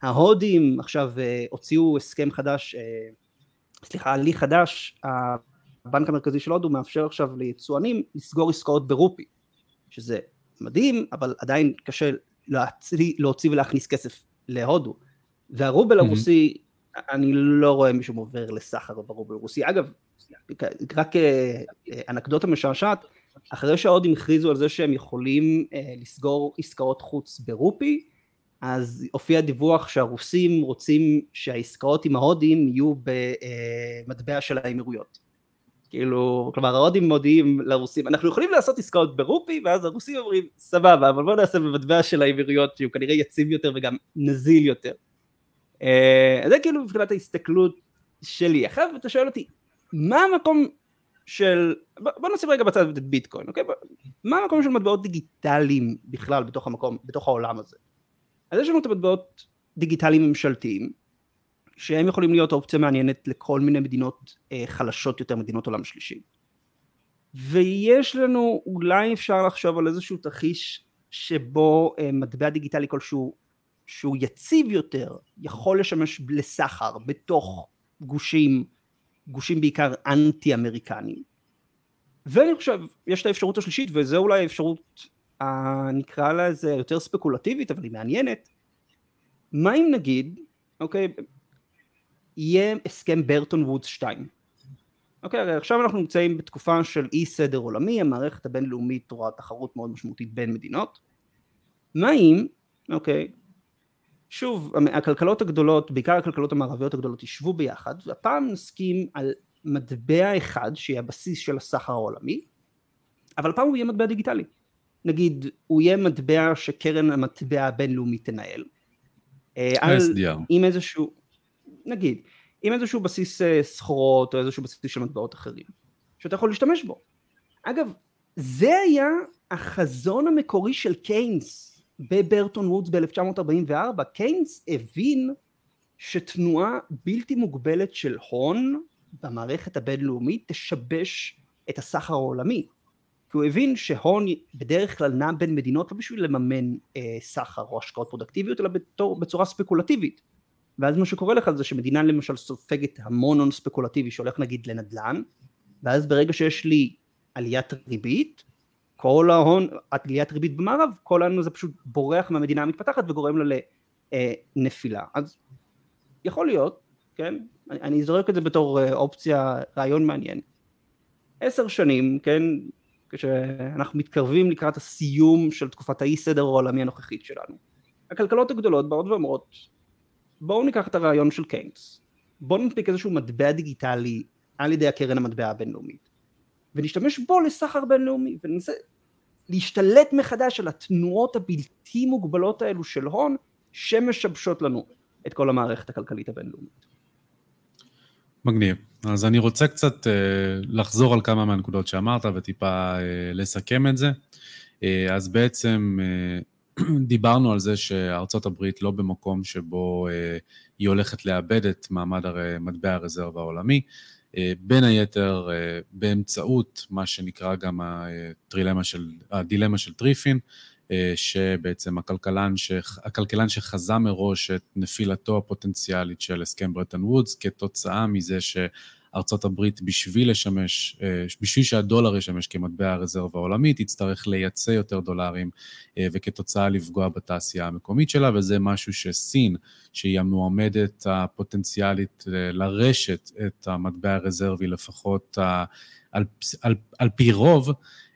B: ההודים עכשיו אה, הוציאו הסכם חדש, אה, סליחה, הליך חדש, הבנק המרכזי של הודו מאפשר עכשיו ליצואנים לסגור עסקאות ברופי, שזה מדהים, אבל עדיין קשה להוציא, להוציא ולהכניס כסף להודו. והרובל הרוסי. אני לא רואה מישהו עובר לסחר ברובל הרוסי. אגב, רק אה, אנקדוטה משעשעת, אחרי שההודים הכריזו על זה שהם יכולים אה, לסגור עסקאות חוץ ברופי, אז הופיע דיווח שהרוסים רוצים שהעסקאות עם ההודים יהיו במטבע של האמירויות. כאילו, כלומר ההודים מודיעים לרוסים, אנחנו יכולים לעשות עסקאות ברופי, ואז הרוסים אומרים, סבבה, אבל בואו נעשה במטבע של האמירויות, שהוא כנראה יציב יותר וגם נזיל יותר. אה, זה כאילו מבחינת ההסתכלות שלי. עכשיו אתה שואל אותי, מה המקום של, בוא נשים רגע בצד את ביטקוין, אוקיי? מה המקום של מטבעות דיגיטליים בכלל בתוך המקום, בתוך העולם הזה? אז יש לנו את המטבעות דיגיטליים ממשלתיים, שהם יכולים להיות אופציה מעניינת לכל מיני מדינות אה, חלשות יותר, מדינות עולם שלישי. ויש לנו, אולי אפשר לחשוב על איזשהו תרחיש שבו אה, מטבע דיגיטלי כלשהו שהוא יציב יותר, יכול לשמש לסחר בתוך גושים, גושים בעיקר אנטי אמריקניים. ואני חושב, יש את האפשרות השלישית, וזו אולי האפשרות, אה, נקרא לזה יותר ספקולטיבית, אבל היא מעניינת. מה אם נגיד, אוקיי, יהיה הסכם ברטון וודס 2. אוקיי, עכשיו אנחנו נמצאים בתקופה של אי סדר עולמי, המערכת הבינלאומית רואה תחרות מאוד משמעותית בין מדינות. מה אם, אוקיי, שוב, הכלכלות הגדולות, בעיקר הכלכלות המערביות הגדולות, ישבו ביחד, והפעם נסכים על מטבע אחד שיהיה הבסיס של הסחר העולמי, אבל הפעם הוא יהיה מטבע דיגיטלי. נגיד, הוא יהיה מטבע שקרן המטבע הבינלאומית תנהל.
A: אה, SDR.
B: עם איזשהו, נגיד, עם איזשהו בסיס אה, סחורות או איזשהו בסיס של מטבעות אחרים, שאתה יכול להשתמש בו. אגב, זה היה החזון המקורי של קיינס בברטון וודס ב-1944. קיינס הבין שתנועה בלתי מוגבלת של הון במערכת הבינלאומית תשבש את הסחר העולמי. כי הוא הבין שהון בדרך כלל נע בין מדינות לא בשביל לממן אה, סחר או השקעות פרודקטיביות, אלא בתור, בצורה ספקולטיבית. ואז מה שקורה לך זה שמדינה למשל סופגת המון הון ספקולטיבי שהולך נגיד לנדל"ן, ואז ברגע שיש לי עליית ריבית, כל ההון, עליית ריבית במערב, כל ההון הזה פשוט בורח מהמדינה המתפתחת וגורם לה לנפילה. אז יכול להיות, כן, אני זורק את זה בתור אה, אופציה, רעיון מעניין. עשר שנים, כן, כשאנחנו מתקרבים לקראת הסיום של תקופת האי סדר העולמי הנוכחית שלנו. הכלכלות הגדולות באות ואומרות, בואו ניקח את הרעיון של קיינס, בואו נדפיק איזשהו מטבע דיגיטלי על ידי הקרן המטבע הבינלאומית, ונשתמש בו לסחר בינלאומי, וננסה להשתלט מחדש על התנועות הבלתי מוגבלות האלו של הון, שמשבשות לנו את כל המערכת הכלכלית הבינלאומית.
A: מגניב. אז אני רוצה קצת uh, לחזור על כמה מהנקודות שאמרת וטיפה uh, לסכם את זה. Uh, אז בעצם uh, דיברנו על זה שארצות הברית לא במקום שבו אה, היא הולכת לאבד את מעמד מטבע הרזרבה העולמי, אה, בין היתר אה, באמצעות מה שנקרא גם הטרילמה של, הדילמה של טריפין, שבעצם הכלכלן, שח, הכלכלן שחזה מראש את נפילתו הפוטנציאלית של הסכם ברטן וודס כתוצאה מזה ש... ארצות הברית בשביל לשמש, אה, בשביל שהדולר ישמש כמטבע הרזרבה העולמית, תצטרך לייצא יותר דולרים אה, וכתוצאה לפגוע בתעשייה המקומית שלה, וזה משהו שסין, שהיא המועמדת הפוטנציאלית אה, לרשת את המטבע הרזרבי, לפחות על, על, על פי רוב,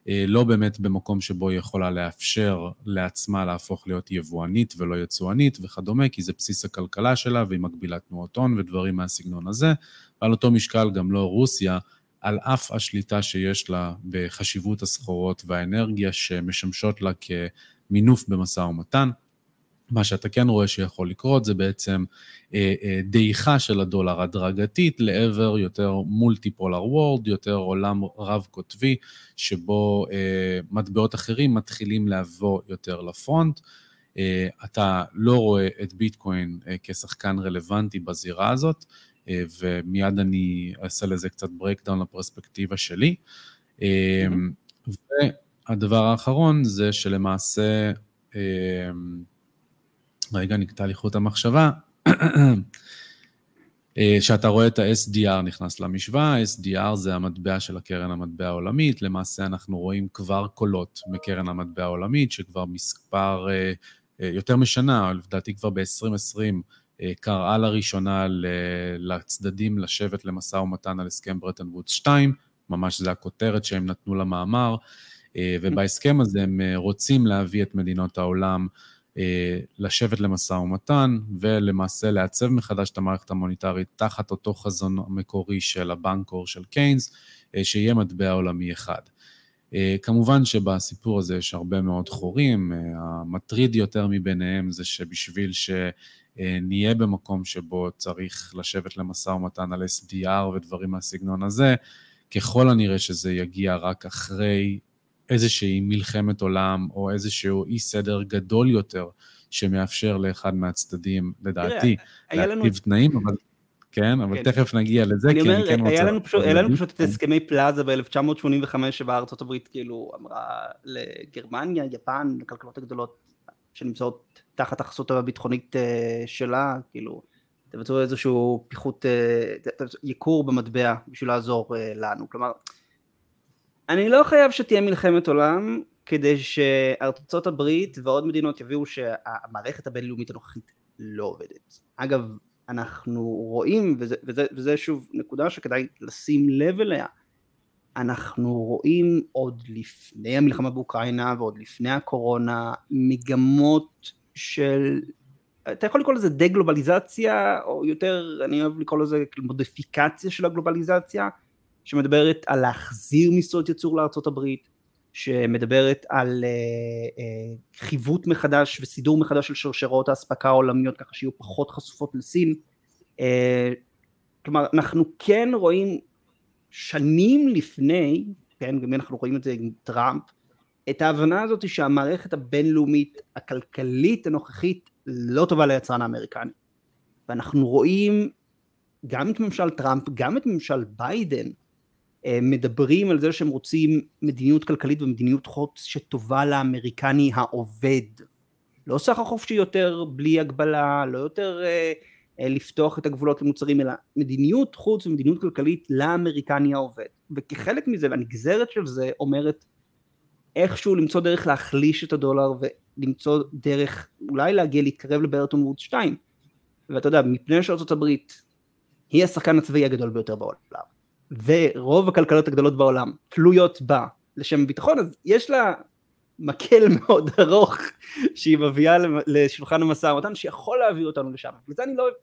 A: לא באמת במקום שבו היא יכולה לאפשר לעצמה להפוך להיות יבואנית ולא יצואנית וכדומה, כי זה בסיס הכלכלה שלה והיא מגבילה תנועות הון ודברים מהסגנון הזה. ועל אותו משקל גם לא רוסיה, על אף השליטה שיש לה בחשיבות הסחורות והאנרגיה שמשמשות לה כמינוף במשא ומתן. מה שאתה כן רואה שיכול לקרות זה בעצם אה, אה, דעיכה של הדולר הדרגתית לעבר יותר מולטי-פולר וורד, יותר עולם רב-קוטבי, שבו אה, מטבעות אחרים מתחילים לבוא יותר ל front. אה, אתה לא רואה את ביטקוין אה, כשחקן רלוונטי בזירה הזאת, ומיד אני אעשה לזה קצת breakdown לפרספקטיבה שלי. אה. והדבר האחרון זה שלמעשה, אה, רגע, נקטע לי חוט המחשבה. אה, שאתה רואה את ה-SDR נכנס למשוואה, ה-SDR זה המטבע של הקרן המטבע העולמית, למעשה אנחנו רואים כבר קולות מקרן המטבע העולמית, שכבר מספר, אה, אה, יותר משנה, לדעתי כבר ב-2020, קראה לראשונה לצדדים לשבת למשא ומתן על הסכם ברטן וודס 2, ממש זה הכותרת שהם נתנו למאמר, ובהסכם הזה הם רוצים להביא את מדינות העולם אה, לשבת למשא ומתן ולמעשה לעצב מחדש את המערכת המוניטרית תחת אותו חזון המקורי של הבנקור של קיינס, אה, שיהיה מטבע עולמי אחד. אה, כמובן שבסיפור הזה יש הרבה מאוד חורים, המטריד יותר מביניהם זה שבשביל שנהיה במקום שבו צריך לשבת למשא ומתן על SDR ודברים מהסגנון הזה, ככל הנראה שזה יגיע רק אחרי איזושהי מלחמת עולם או איזשהו אי סדר גדול יותר שמאפשר לאחד מהצדדים, לדעתי, להכתיב תנאים, אבל... כן, אבל כן. תכף נגיע לזה, כי
B: אומר,
A: אני כן
B: רוצה... לנו פשוט, היה לנו פשוט את הסכמי פלאזה ב-1985, שבה ארצות הברית כאילו אמרה לגרמניה, יפן, הכלכלות הגדולות שנמצאות תחת החסות הביטחונית אה, שלה, כאילו, תבצעו איזשהו פיחות, אה, ייקור במטבע בשביל לעזור אה, לנו. כלומר, אני לא חייב שתהיה מלחמת עולם כדי שארצות הברית ועוד מדינות יביאו שהמערכת הבינלאומית הנוכחית לא עובדת. אגב, אנחנו רואים, וזה, וזה, וזה שוב נקודה שכדאי לשים לב אליה, אנחנו רואים עוד לפני המלחמה באוקראינה ועוד לפני הקורונה מגמות של, אתה יכול לקרוא לזה דה-גלובליזציה, או יותר, אני אוהב לקרוא לזה מודיפיקציה של הגלובליזציה, שמדברת על להחזיר משרות ייצור לארצות הברית, שמדברת על uh, uh, חיווט מחדש וסידור מחדש של שרשרות האספקה העולמיות ככה שיהיו פחות חשופות לסין. Uh, כלומר אנחנו כן רואים שנים לפני, כן, גם אנחנו רואים את זה עם טראמפ, את ההבנה הזאת שהמערכת הבינלאומית הכלכלית הנוכחית לא טובה ליצרן האמריקני. ואנחנו רואים גם את ממשל טראמפ, גם את ממשל ביידן, אה, מדברים על זה שהם רוצים מדיניות כלכלית ומדיניות חוץ שטובה לאמריקני העובד. לא סחר חופשי יותר בלי הגבלה, לא יותר אה, לפתוח את הגבולות למוצרים, אלא מדיניות חוץ ומדיניות כלכלית לאמריקני העובד. וכחלק מזה, והנגזרת של זה אומרת איכשהו למצוא דרך להחליש את הדולר ולמצוא דרך אולי להגיע להתקרב לברטון ווד 2. ואתה יודע, מפני הברית היא השחקן הצבאי הגדול ביותר בעולם. ורוב הכלכלות הגדולות בעולם תלויות בה לשם ביטחון, אז יש לה מקל מאוד ארוך שהיא מביאה לשולחן המשא ומתן שיכול להביא אותנו לשם. וזה אני לא אוהב,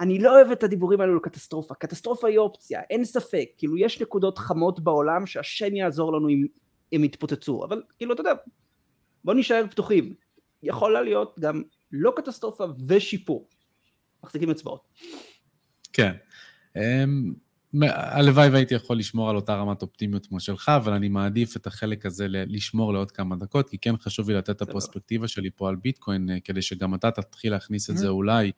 B: אני לא אוהב את הדיבורים האלו לקטסטרופה, קטסטרופה היא אופציה, אין ספק, כאילו יש נקודות חמות בעולם שהשם יעזור לנו אם הם יתפוצצו, אבל כאילו אתה יודע, בוא נישאר פתוחים, יכולה להיות גם לא קטסטרופה ושיפור, מחזיקים אצבעות.
A: כן. אמ, הלוואי והייתי יכול לשמור על אותה רמת אופטימיות כמו שלך, אבל אני מעדיף את החלק הזה לשמור לעוד כמה דקות, כי כן חשוב לי לתת את הפרספקטיבה שלי פה על ביטקוין, אה, כדי שגם אתה תתחיל להכניס את זה אולי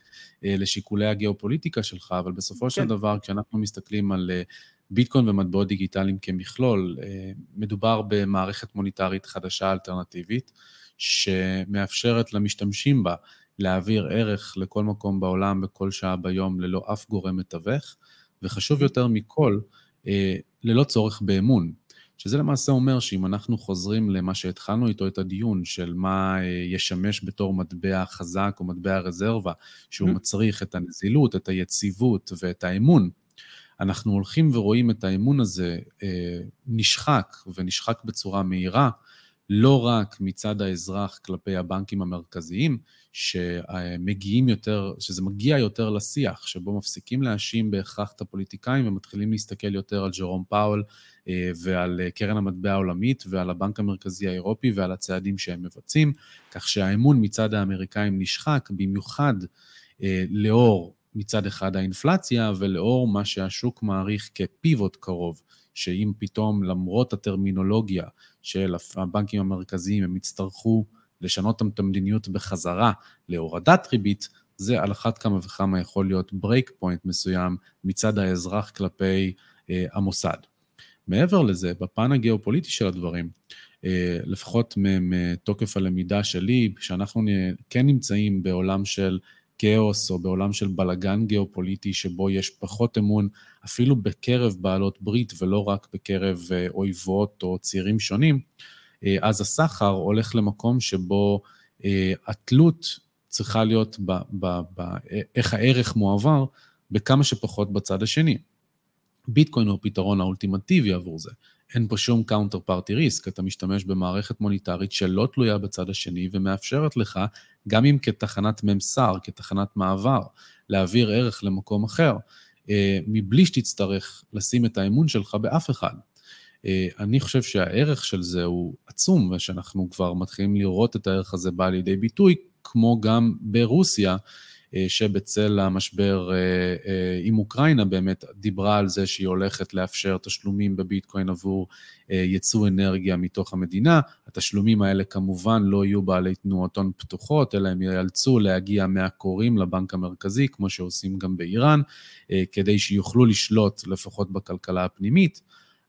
A: אה, לשיקולי הגיאופוליטיקה שלך, אבל בסופו של כן. דבר, כשאנחנו מסתכלים על אה, ביטקוין ומטבעות דיגיטליים כמכלול, מדובר במערכת מוניטרית חדשה אלטרנטיבית, שמאפשרת למשתמשים בה להעביר ערך לכל מקום בעולם בכל שעה ביום ללא אף גורם מתווך. וחשוב יותר מכל, אה, ללא צורך באמון. שזה למעשה אומר שאם אנחנו חוזרים למה שהתחלנו איתו את הדיון, של מה אה, ישמש בתור מטבע חזק או מטבע רזרבה, שהוא mm-hmm. מצריך את הנזילות, את היציבות ואת האמון, אנחנו הולכים ורואים את האמון הזה נשחק, ונשחק בצורה מהירה, לא רק מצד האזרח כלפי הבנקים המרכזיים, שמגיעים יותר, שזה מגיע יותר לשיח, שבו מפסיקים להאשים בהכרח את הפוליטיקאים ומתחילים להסתכל יותר על ג'רום פאול אה, ועל קרן המטבע העולמית ועל הבנק המרכזי האירופי ועל הצעדים שהם מבצעים, כך שהאמון מצד האמריקאים נשחק, במיוחד אה, לאור מצד אחד האינפלציה ולאור מה שהשוק מעריך כפיבוט קרוב, שאם פתאום למרות הטרמינולוגיה של הבנקים המרכזיים הם יצטרכו לשנות את המדיניות בחזרה להורדת ריבית, זה על אחת כמה וכמה יכול להיות break point מסוים מצד האזרח כלפי אה, המוסד. מעבר לזה, בפן הגיאופוליטי של הדברים, אה, לפחות מתוקף הלמידה שלי, שאנחנו כן נמצאים בעולם של כאוס או בעולם של בלגן גיאופוליטי שבו יש פחות אמון אפילו בקרב בעלות ברית ולא רק בקרב אה, אויבות או צירים שונים, אז הסחר הולך למקום שבו אה, התלות צריכה להיות ב, ב, ב, איך הערך מועבר בכמה שפחות בצד השני. ביטקוין הוא הפתרון האולטימטיבי עבור זה. אין פה שום counterparty risk, אתה משתמש במערכת מוניטרית שלא תלויה בצד השני ומאפשרת לך, גם אם כתחנת ממסר, כתחנת מעבר, להעביר ערך למקום אחר, אה, מבלי שתצטרך לשים את האמון שלך באף אחד. אה, אני חושב שהערך של זה הוא עצום, ושאנחנו כבר מתחילים לראות את הערך הזה בא לידי ביטוי, כמו גם ברוסיה, אה, שבצל המשבר אה, עם אוקראינה באמת דיברה על זה שהיא הולכת לאפשר תשלומים בביטקוין עבור ייצוא אנרגיה מתוך המדינה. התשלומים האלה כמובן לא יהיו בעלי תנועות הון פתוחות, אלא הם ייאלצו להגיע מהקוראים לבנק המרכזי, כמו שעושים גם באיראן, כדי שיוכלו לשלוט לפחות בכלכלה הפנימית.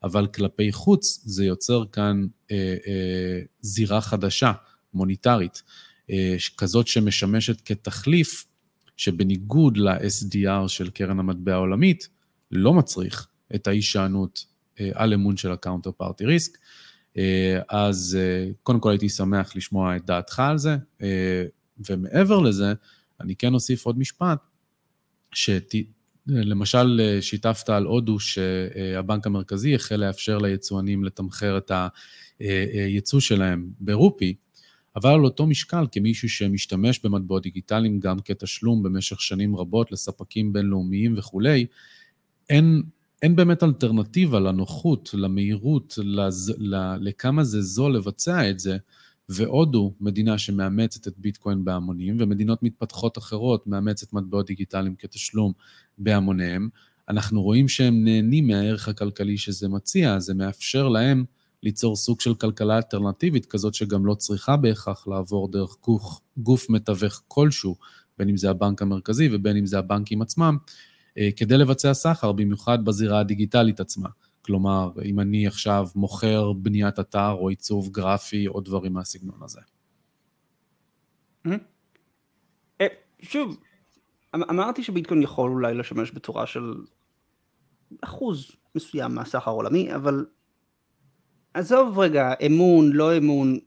A: אבל כלפי חוץ זה יוצר כאן אה, אה, זירה חדשה, מוניטרית, אה, כזאת שמשמשת כתחליף שבניגוד ל-SDR של קרן המטבע העולמית, לא מצריך את ההישענות אה, על אמון של ה counterparty risk. אז אה, קודם כל הייתי שמח לשמוע את דעתך על זה, אה, ומעבר לזה, אני כן אוסיף עוד משפט, שלמשל שיתפת על הודו שהבנק המרכזי החל לאפשר ליצואנים לתמחר את היצוא שלהם ברופי, אבל על אותו משקל כמישהו שמשתמש במטבעות דיגיטליים גם כתשלום במשך שנים רבות לספקים בינלאומיים וכולי, אין, אין באמת אלטרנטיבה לנוחות, למהירות, לז, לכמה זה זול לבצע את זה, והודו, מדינה שמאמצת את ביטקוין בהמונים, ומדינות מתפתחות אחרות מאמצת מטבעות דיגיטליים כתשלום בהמוניהם, אנחנו רואים שהם נהנים מהערך הכלכלי שזה מציע, זה מאפשר להם ליצור סוג של כלכלה אלטרנטיבית כזאת שגם לא צריכה בהכרח לעבור דרך גוף, גוף מתווך כלשהו, בין אם זה הבנק המרכזי ובין אם זה הבנקים עצמם, אה, כדי לבצע סחר, במיוחד בזירה הדיגיטלית עצמה. כלומר, אם אני עכשיו מוכר בניית אתר או עיצוב גרפי או דברים מהסגנון הזה.
B: אה, שוב, אמ-, אמרתי שביטקוין יכול אולי לשמש בצורה של אחוז מסוים מהסחר העולמי, אבל עזוב רגע, אמון, לא אמון.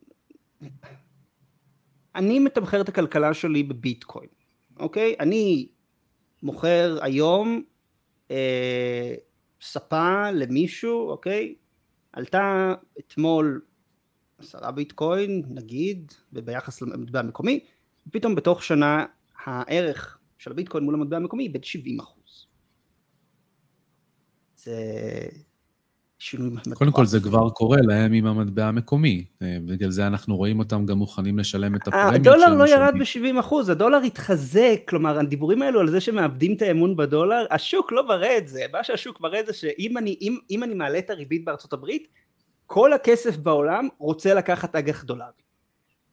B: אני מתמחר את הכלכלה שלי בביטקוין, אוקיי? אני מוכר היום אה, ספה למישהו, אוקיי? עלתה אתמול עשרה ביטקוין, נגיד, וביחס למטבע המקומי, ופתאום בתוך שנה הערך של הביטקוין מול המטבע המקומי איבד 70 אחוז. זה...
A: שינוי מטורף. קודם כל זה כבר קורה להם עם המטבע המקומי, אה, בגלל זה אנחנו רואים אותם גם מוכנים לשלם את הפרמיות
B: הדולר לא ירד ב-70 אחוז, הדולר התחזק, כלומר הדיבורים האלו על זה שמאבדים את האמון בדולר, השוק לא מראה את זה, מה שהשוק מראה זה שאם אני, אם, אם אני מעלה את הריבית בארצות הברית, כל הכסף בעולם רוצה לקחת אג"ח דולרי.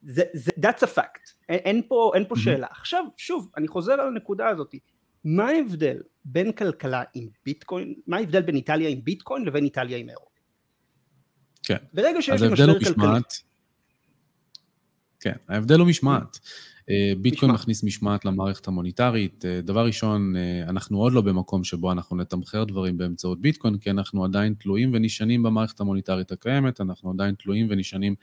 B: זה, זה, that's a fact, אין, אין פה, אין פה שאלה. עכשיו, שוב, אני חוזר על הנקודה הזאת, מה ההבדל בין כלכלה עם ביטקוין, מה ההבדל בין איטליה עם ביטקוין לבין איטליה עם אירו?
A: כן.
B: ברגע שיש לי משבר כלכלי.
A: כן, ההבדל הוא משמעת. אה, ביטקוין משמע. מכניס משמעת למערכת המוניטרית. אה, דבר ראשון, אה, אנחנו עוד לא במקום שבו אנחנו נתמחר דברים באמצעות ביטקוין, כי אנחנו עדיין תלויים ונשענים במערכת המוניטרית הקיימת, אנחנו עדיין תלויים ונשענים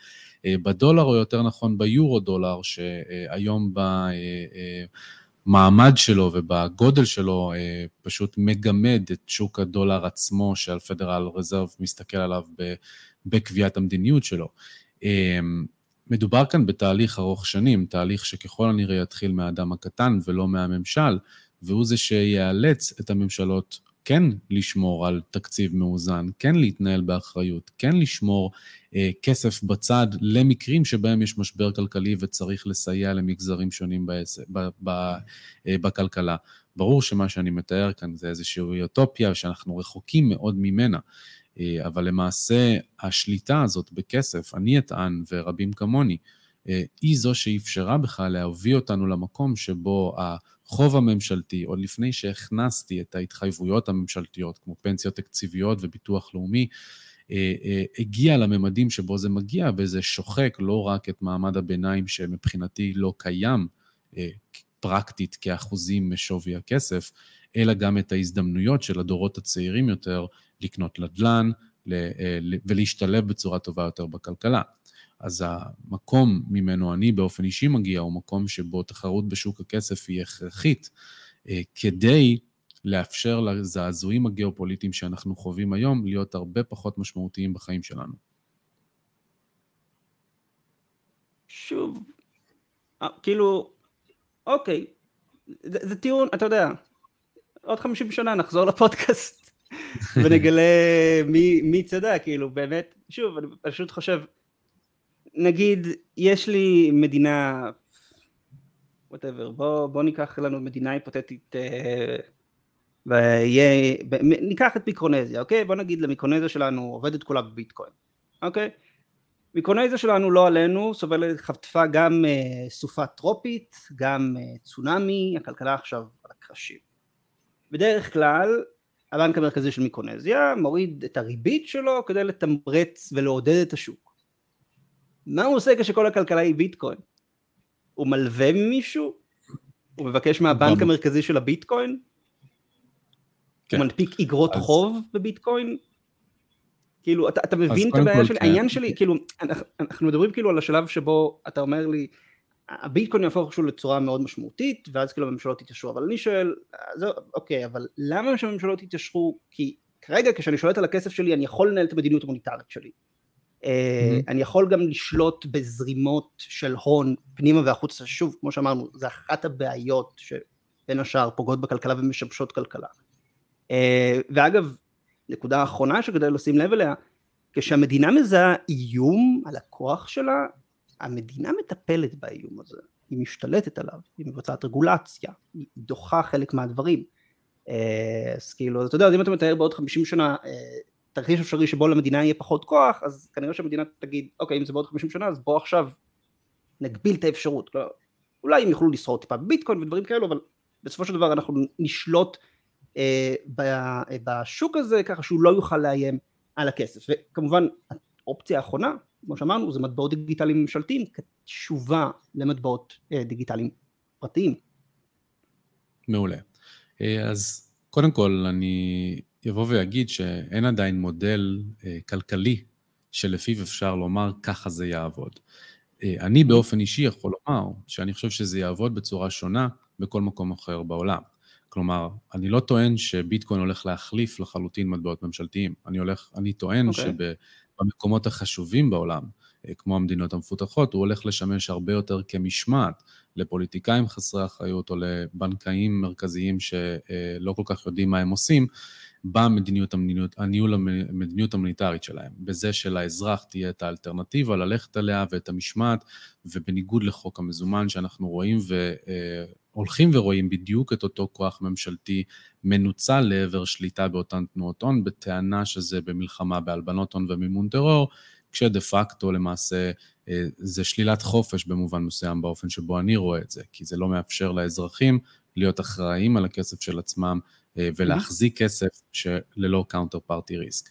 A: בדולר, או יותר נכון ביורו דולר, שהיום ב... במעמד שלו ובגודל שלו פשוט מגמד את שוק הדולר עצמו, שהפדרל רזרב מסתכל עליו בקביעת המדיניות שלו. מדובר כאן בתהליך ארוך שנים, תהליך שככל הנראה יתחיל מהאדם הקטן ולא מהממשל, והוא זה שיאלץ את הממשלות כן לשמור על תקציב מאוזן, כן להתנהל באחריות, כן לשמור אה, כסף בצד למקרים שבהם יש משבר כלכלי וצריך לסייע למגזרים שונים בעס, ב, ב, אה, בכלכלה. ברור שמה שאני מתאר כאן זה איזושהי אוטופיה שאנחנו רחוקים מאוד ממנה. אה, אבל למעשה השליטה הזאת בכסף, אני אטען ורבים כמוני, אה, היא זו שאפשרה בכלל להביא אותנו למקום שבו החוב הממשלתי, עוד לפני שהכנסתי את ההתחייבויות הממשלתיות, כמו פנסיות תקציביות וביטוח לאומי, אה, הגיע לממדים שבו זה מגיע, וזה שוחק לא רק את מעמד הביניים שמבחינתי לא קיים פרקטית כאחוזים משווי הכסף, אלא גם את ההזדמנויות של הדורות הצעירים יותר לקנות נדל"ן אה, ולהשתלב בצורה טובה יותר בכלכלה. אז המקום ממנו אני באופן אישי מגיע הוא מקום שבו תחרות בשוק הכסף היא הכרחית אה, כדי לאפשר לזעזועים הגיאופוליטיים שאנחנו חווים היום להיות הרבה פחות משמעותיים בחיים שלנו.
B: שוב, אה, כאילו, אוקיי, זה, זה טיעון, אתה יודע, עוד 50 שנה נחזור לפודקאסט ונגלה מי, מי צדק, כאילו באמת, שוב, אני פשוט חושב, נגיד, יש לי מדינה, וואטאבר, בוא, בוא ניקח לנו מדינה היפותטית, אה, ויהיה, ניקח את מיקרונזיה, אוקיי? בוא נגיד למיקרונזיה שלנו עובדת כולה בביטקוין, אוקיי? מיקרונזיה שלנו לא עלינו, סובלת, חטפה גם אה, סופה טרופית, גם אה, צונאמי, הכלכלה עכשיו על הקרשים. בדרך כלל הבנק המרכזי של מיקרונזיה מוריד את הריבית שלו כדי לתמרץ ולעודד את השוק. מה הוא עושה כשכל הכלכלה היא ביטקוין? הוא מלווה ממישהו? הוא מבקש מהבנק המרכזי של הביטקוין? כן. הוא מנפיק איגרות אז... חוב בביטקוין? כאילו, אתה, אתה מבין את הבעיה שלי? כן. העניין שלי, כאילו, אנחנו, אנחנו מדברים כאילו על השלב שבו אתה אומר לי, הביטקוין יהפוך איכשהו לצורה מאוד משמעותית ואז כאילו הממשלות יתיישרו אבל אני שואל זה, אוקיי אבל למה שהממשלות יתיישרו כי כרגע כשאני שולט על הכסף שלי אני יכול לנהל את המדיניות המוניטרית שלי. אני יכול גם לשלוט בזרימות של הון פנימה והחוצה. שוב כמו שאמרנו זה אחת הבעיות שבין השאר פוגעות בכלכלה ומשבשות כלכלה. אה, ואגב נקודה אחרונה שכדאי לשים לב אליה כשהמדינה מזהה איום על הכוח שלה המדינה מטפלת באיום הזה, היא משתלטת עליו, היא מבצעת רגולציה, היא דוחה חלק מהדברים. אה, אז כאילו, אתה יודע, אז אם אתה מתאר בעוד 50 שנה אה, תרחיש אפשרי שבו למדינה יהיה פחות כוח, אז כנראה שהמדינה תגיד, אוקיי, אם זה בעוד 50 שנה, אז בוא עכשיו נגביל את האפשרות. לא, אולי הם יוכלו לשרוד טיפה בביטקוין ודברים כאלו, אבל בסופו של דבר אנחנו נשלוט אה, בשוק הזה ככה שהוא לא יוכל לאיים על הכסף. וכמובן, האופציה האחרונה כמו שאמרנו, זה מטבעות דיגיטליים ממשלתיים כתשובה למטבעות אה, דיגיטליים פרטיים.
A: מעולה. אה, אז קודם כל, אני אבוא ואגיד שאין עדיין מודל אה, כלכלי שלפיו אפשר לומר ככה זה יעבוד. אני באופן אישי יכול לומר שאני חושב שזה יעבוד בצורה שונה בכל מקום אחר בעולם. כלומר, אני לא טוען שביטקוין הולך להחליף לחלוטין מטבעות ממשלתיים. אני הולך, אני טוען okay. אוקיי. במקומות החשובים בעולם, אה, כמו המדינות המפותחות, הוא הולך לשמש הרבה יותר כמשמעת לפוליטיקאים חסרי אחריות או לבנקאים מרכזיים שלא כל כך יודעים מה הם עושים, במדיניות המדיניות, הניהול המדיניות המוניטרית שלהם, בזה שלאזרח תהיה את האלטרנטיבה ללכת עליה ואת המשמעת, ובניגוד לחוק המזומן שאנחנו רואים והולכים אה, ורואים בדיוק את אותו כוח ממשלתי מנוצל לעבר שליטה באותן תנועות הון, בטענה שזה במלחמה בהלבנות הון ומימון טרור, כשדה פקטו למעשה אה, זה שלילת חופש במובן מסוים באופן שבו אני רואה את זה, כי זה לא מאפשר לאזרחים להיות אחראים על הכסף של עצמם ולהחזיק כסף שללא counterparty risk.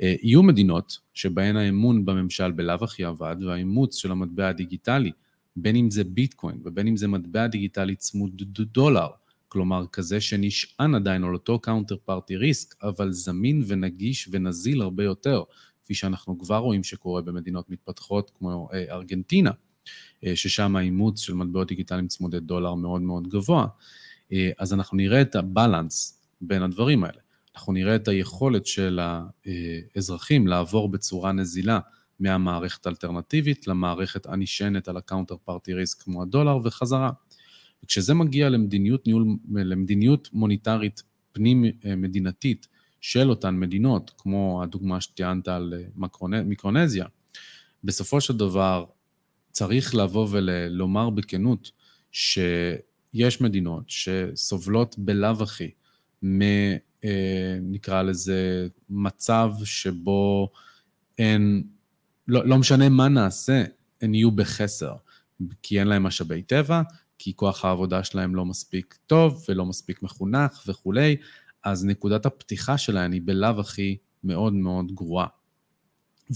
A: יהיו מדינות שבהן האמון בממשל בלאו הכי אבד והאימוץ של המטבע הדיגיטלי, בין אם זה ביטקוין ובין אם זה מטבע דיגיטלי צמוד דולר, כלומר כזה שנשען עדיין על אותו counterparty risk, אבל זמין ונגיש ונזיל הרבה יותר, כפי שאנחנו כבר רואים שקורה במדינות מתפתחות כמו אה, ארגנטינה, ששם האימוץ של מטבעות דיגיטליים צמודי דולר מאוד מאוד גבוה, אז אנחנו נראה את ה balance בין הדברים האלה. אנחנו נראה את היכולת של האזרחים לעבור בצורה נזילה מהמערכת האלטרנטיבית למערכת הנשענת על ה counterparty risk כמו הדולר וחזרה. וכשזה מגיע למדיניות, ניהול, למדיניות מוניטרית פנים-מדינתית של אותן מדינות, כמו הדוגמה שציינת על מיקרונזיה, בסופו של דבר צריך לבוא ולומר בכנות שיש מדינות שסובלות בלאו הכי מ... אה, נקרא לזה, מצב שבו אין, לא, לא משנה מה נעשה, הן יהיו בחסר, כי אין להם משאבי טבע, כי כוח העבודה שלהם לא מספיק טוב ולא מספיק מחונך וכולי, אז נקודת הפתיחה שלהם היא בלאו הכי מאוד מאוד גרועה.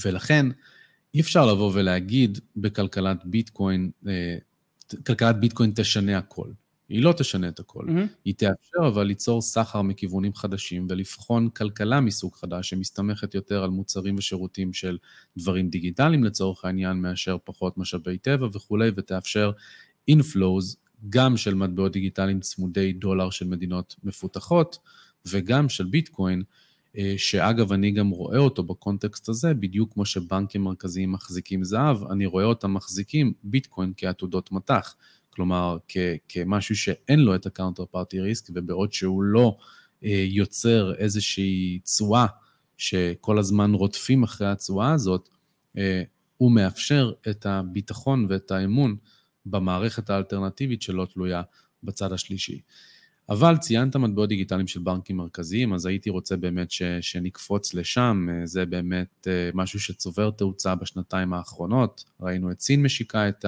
A: ולכן, אי אפשר לבוא ולהגיד בכלכלת ביטקוין, אה, כלכלת ביטקוין תשנה הכל. היא לא תשנה את הכל. Mm-hmm. היא תאפשר אבל ליצור סחר מכיוונים חדשים ולבחון כלכלה מסוג חדש שמסתמכת יותר על מוצרים ושירותים של דברים דיגיטליים לצורך העניין, מאשר פחות משאבי טבע וכולי, ותאפשר inflows גם של מטבעות דיגיטליים צמודי דולר של מדינות מפותחות וגם של ביטקוין, אה, שאגב, אני גם רואה אותו בקונטקסט הזה, בדיוק כמו שבנקים מרכזיים מחזיקים זהב, אני רואה אותם מחזיקים ביטקוין כעתודות מטח. כלומר, כ- כמשהו שאין לו את ה counterparty risk, ובעוד שהוא לא אה, יוצר איזושהי תשואה שכל הזמן רודפים אחרי התשואה הזאת, אה, הוא מאפשר את הביטחון ואת האמון במערכת האלטרנטיבית שלא תלויה בצד השלישי. אבל ציינת מטבעות דיגיטליים של בנקים מרכזיים, אז הייתי רוצה באמת ש, שנקפוץ לשם, זה באמת אה, משהו שצובר תאוצה בשנתיים האחרונות. ראינו את סין משיקה את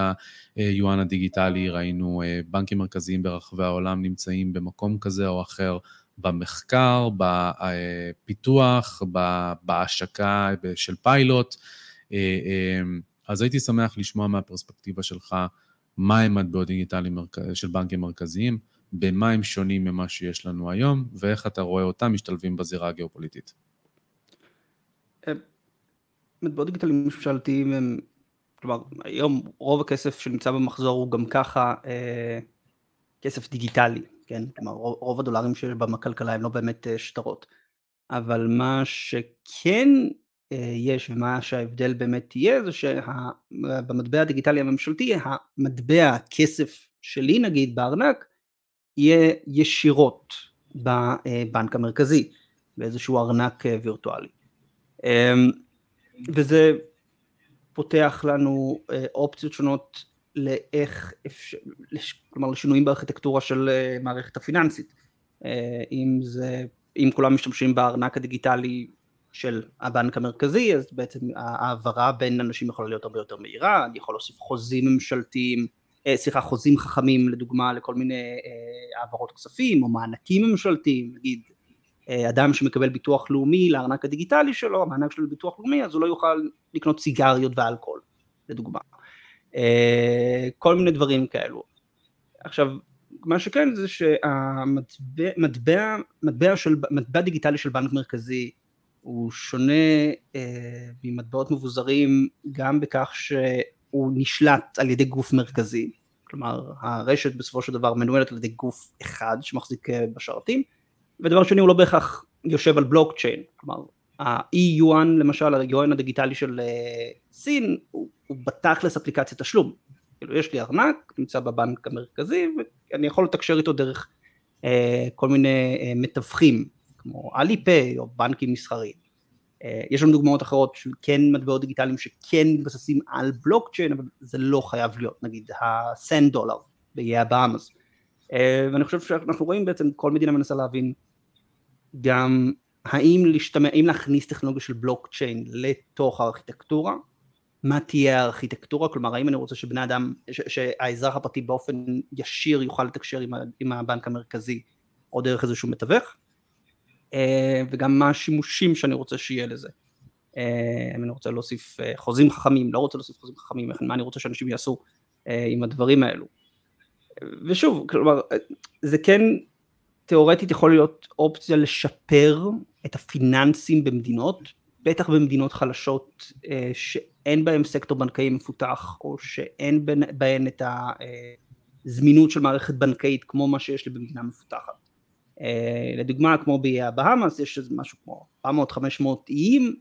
A: היואן הדיגיטלי, ראינו אה, בנקים מרכזיים ברחבי העולם נמצאים במקום כזה או אחר, במחקר, בפיתוח, בהשקה של פיילוט. אה, אז הייתי שמח לשמוע מהפרספקטיבה שלך מהם מטבעות דיגיטליים של בנקים מרכזיים. במה הם שונים ממה שיש לנו היום, ואיך אתה רואה אותם משתלבים בזירה הגיאופוליטית.
B: אה, מטבעות דיגיטליים ממשלתיים הם, כלומר, היום רוב הכסף שנמצא במחזור הוא גם ככה אה, כסף דיגיטלי, כן? כלומר, רוב, הדולרים שיש בכלכלה הם לא באמת אה, שטרות. אבל מה שכן אה, יש ומה שההבדל באמת יהיה זה שבמטבע הדיגיטלי הממשלתי המטבע הכסף שלי נגיד בארנק יהיה ישירות בבנק המרכזי, באיזשהו ארנק אה, וירטואלי. אמ, וזה פותח לנו אה, אופציות שונות לאיך אפשר, כלומר לשינויים בארכיטקטורה של אה, מערכת הפיננסית. אם זה, אם כולם משתמשים בארנק הדיגיטלי של הבנק המרכזי, אז בעצם ההעברה בין אנשים יכולה להיות הרבה יותר מהירה, אני יכול להוסיף חוזים ממשלתיים אה, סליחה, חוזים חכמים לדוגמה לכל מיני אה, העברות כספים או מענקים ממשלתיים, נגיד אה, אדם שמקבל ביטוח לאומי לארנק הדיגיטלי שלו, המענק שלו לביטוח לאומי, אז הוא לא יוכל לקנות סיגריות ואלכוהול, לדוגמה. כל מיני דברים כאלו. עכשיו, מה שכן זה שהמטבע מטבע, מטבע, של, מטבע דיגיטלי של בנק מרכזי הוא שונה אה, ממטבעות מבוזרים גם בכך ש... הוא נשלט על ידי גוף מרכזי, כלומר הרשת בסופו של דבר מנוהלת על ידי גוף אחד שמחזיק אה, בשרתים, ודבר שני הוא לא בהכרח יושב על בלוקצ'יין, כלומר ה-E-Yuan למשל, היואן הדיגיטלי של אה, סין, הוא, הוא בתכלס אפליקציית תשלום, כאילו יש לי ארנק, נמצא בבנק המרכזי, ואני יכול לתקשר איתו דרך אה, כל מיני אה, מתווכים, כמו אלי-פיי או בנקים מסחריים. אה, יש לנו דוגמאות אחרות של כן מטבעות דיגיטליים שכן מתבססים על בלוקצ'יין, אבל זה לא חייב להיות, נגיד הסן דולר באיי הבאמאס. ואני חושב שאנחנו רואים בעצם כל מדינה מנסה להבין גם האם להשתמע, האם להכניס טכנולוגיה של בלוקצ'יין לתוך הארכיטקטורה, מה תהיה הארכיטקטורה, כלומר האם אני רוצה שבני אדם, שהאזרח הפרטי באופן ישיר יוכל לתקשר עם, עם הבנק המרכזי או דרך איזשהו מתווך, וגם מה השימושים שאני רוצה שיהיה לזה. אה, אם אני רוצה להוסיף אה, חוזים חכמים, לא רוצה להוסיף חוזים חכמים, מה אני רוצה שאנשים יעשו עם הדברים האלו. ושוב, כלומר, זה כן תיאורטית יכול להיות אופציה לשפר את הפיננסים במדינות בטח במדינות חלשות שאין בהן סקטור בנקאי מפותח, או שאין בהן את הזמינות של מערכת בנקאית כמו מה שיש לי במדינה מפותחת. לדוגמה, כמו באיי יש איזה משהו כמו 400-500 איים,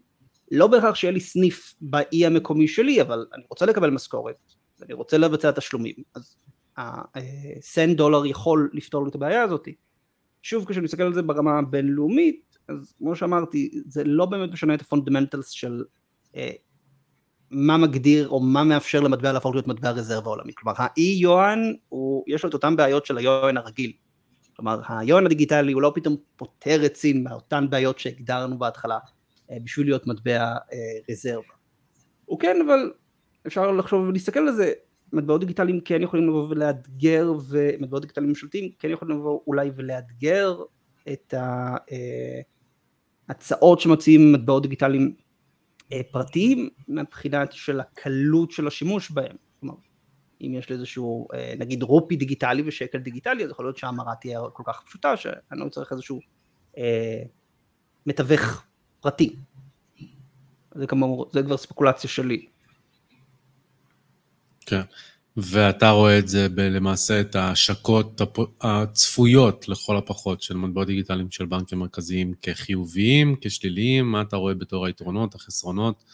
B: לא בהכרח שיהיה לי סניף באי המקומי שלי, אבל אני רוצה לקבל משכורת, אני רוצה לבצע תשלומים, אז הסנט דולר יכול לפתור לי את הבעיה הזאת. שוב, כשאני מסתכל על זה ברמה הבינלאומית, אז כמו שאמרתי, זה לא באמת משנה את ה fundamentals של אה, מה מגדיר או מה מאפשר למטבע להפוך להיות מטבע רזרבה עולמי. כלומר, ה e-yuan, יש לו את אותן בעיות של היואן הרגיל. כלומר, היואן הדיגיטלי הוא לא פתאום פותר את סין מאותן בעיות שהגדרנו בהתחלה אה, בשביל להיות מטבע אה, רזרבה. הוא כן, אבל אפשר לחשוב ולהסתכל על זה, מטבעות דיגיטליים כן יכולים לבוא ולאתגר, ומטבעות דיגיטליים ממשלתיים כן יכולים לבוא אולי ולאתגר את ההצעות אה, שמציעים מטבעות דיגיטליים פרטיים, מבחינת של הקלות של השימוש בהם. כלומר, אם יש לי איזשהו, נגיד רופי דיגיטלי ושקל דיגיטלי, אז יכול להיות שההמרה תהיה כל כך פשוטה, שאני לא צריך איזשהו אה, מתווך פרטי. זה כאמור, זה כבר ספקולציה שלי.
A: כן, ואתה רואה את זה למעשה את ההשקות הצפויות לכל הפחות של מטבעות דיגיטליים של בנקים מרכזיים כחיוביים, כשליליים, מה אתה רואה בתור היתרונות, החסרונות, אה,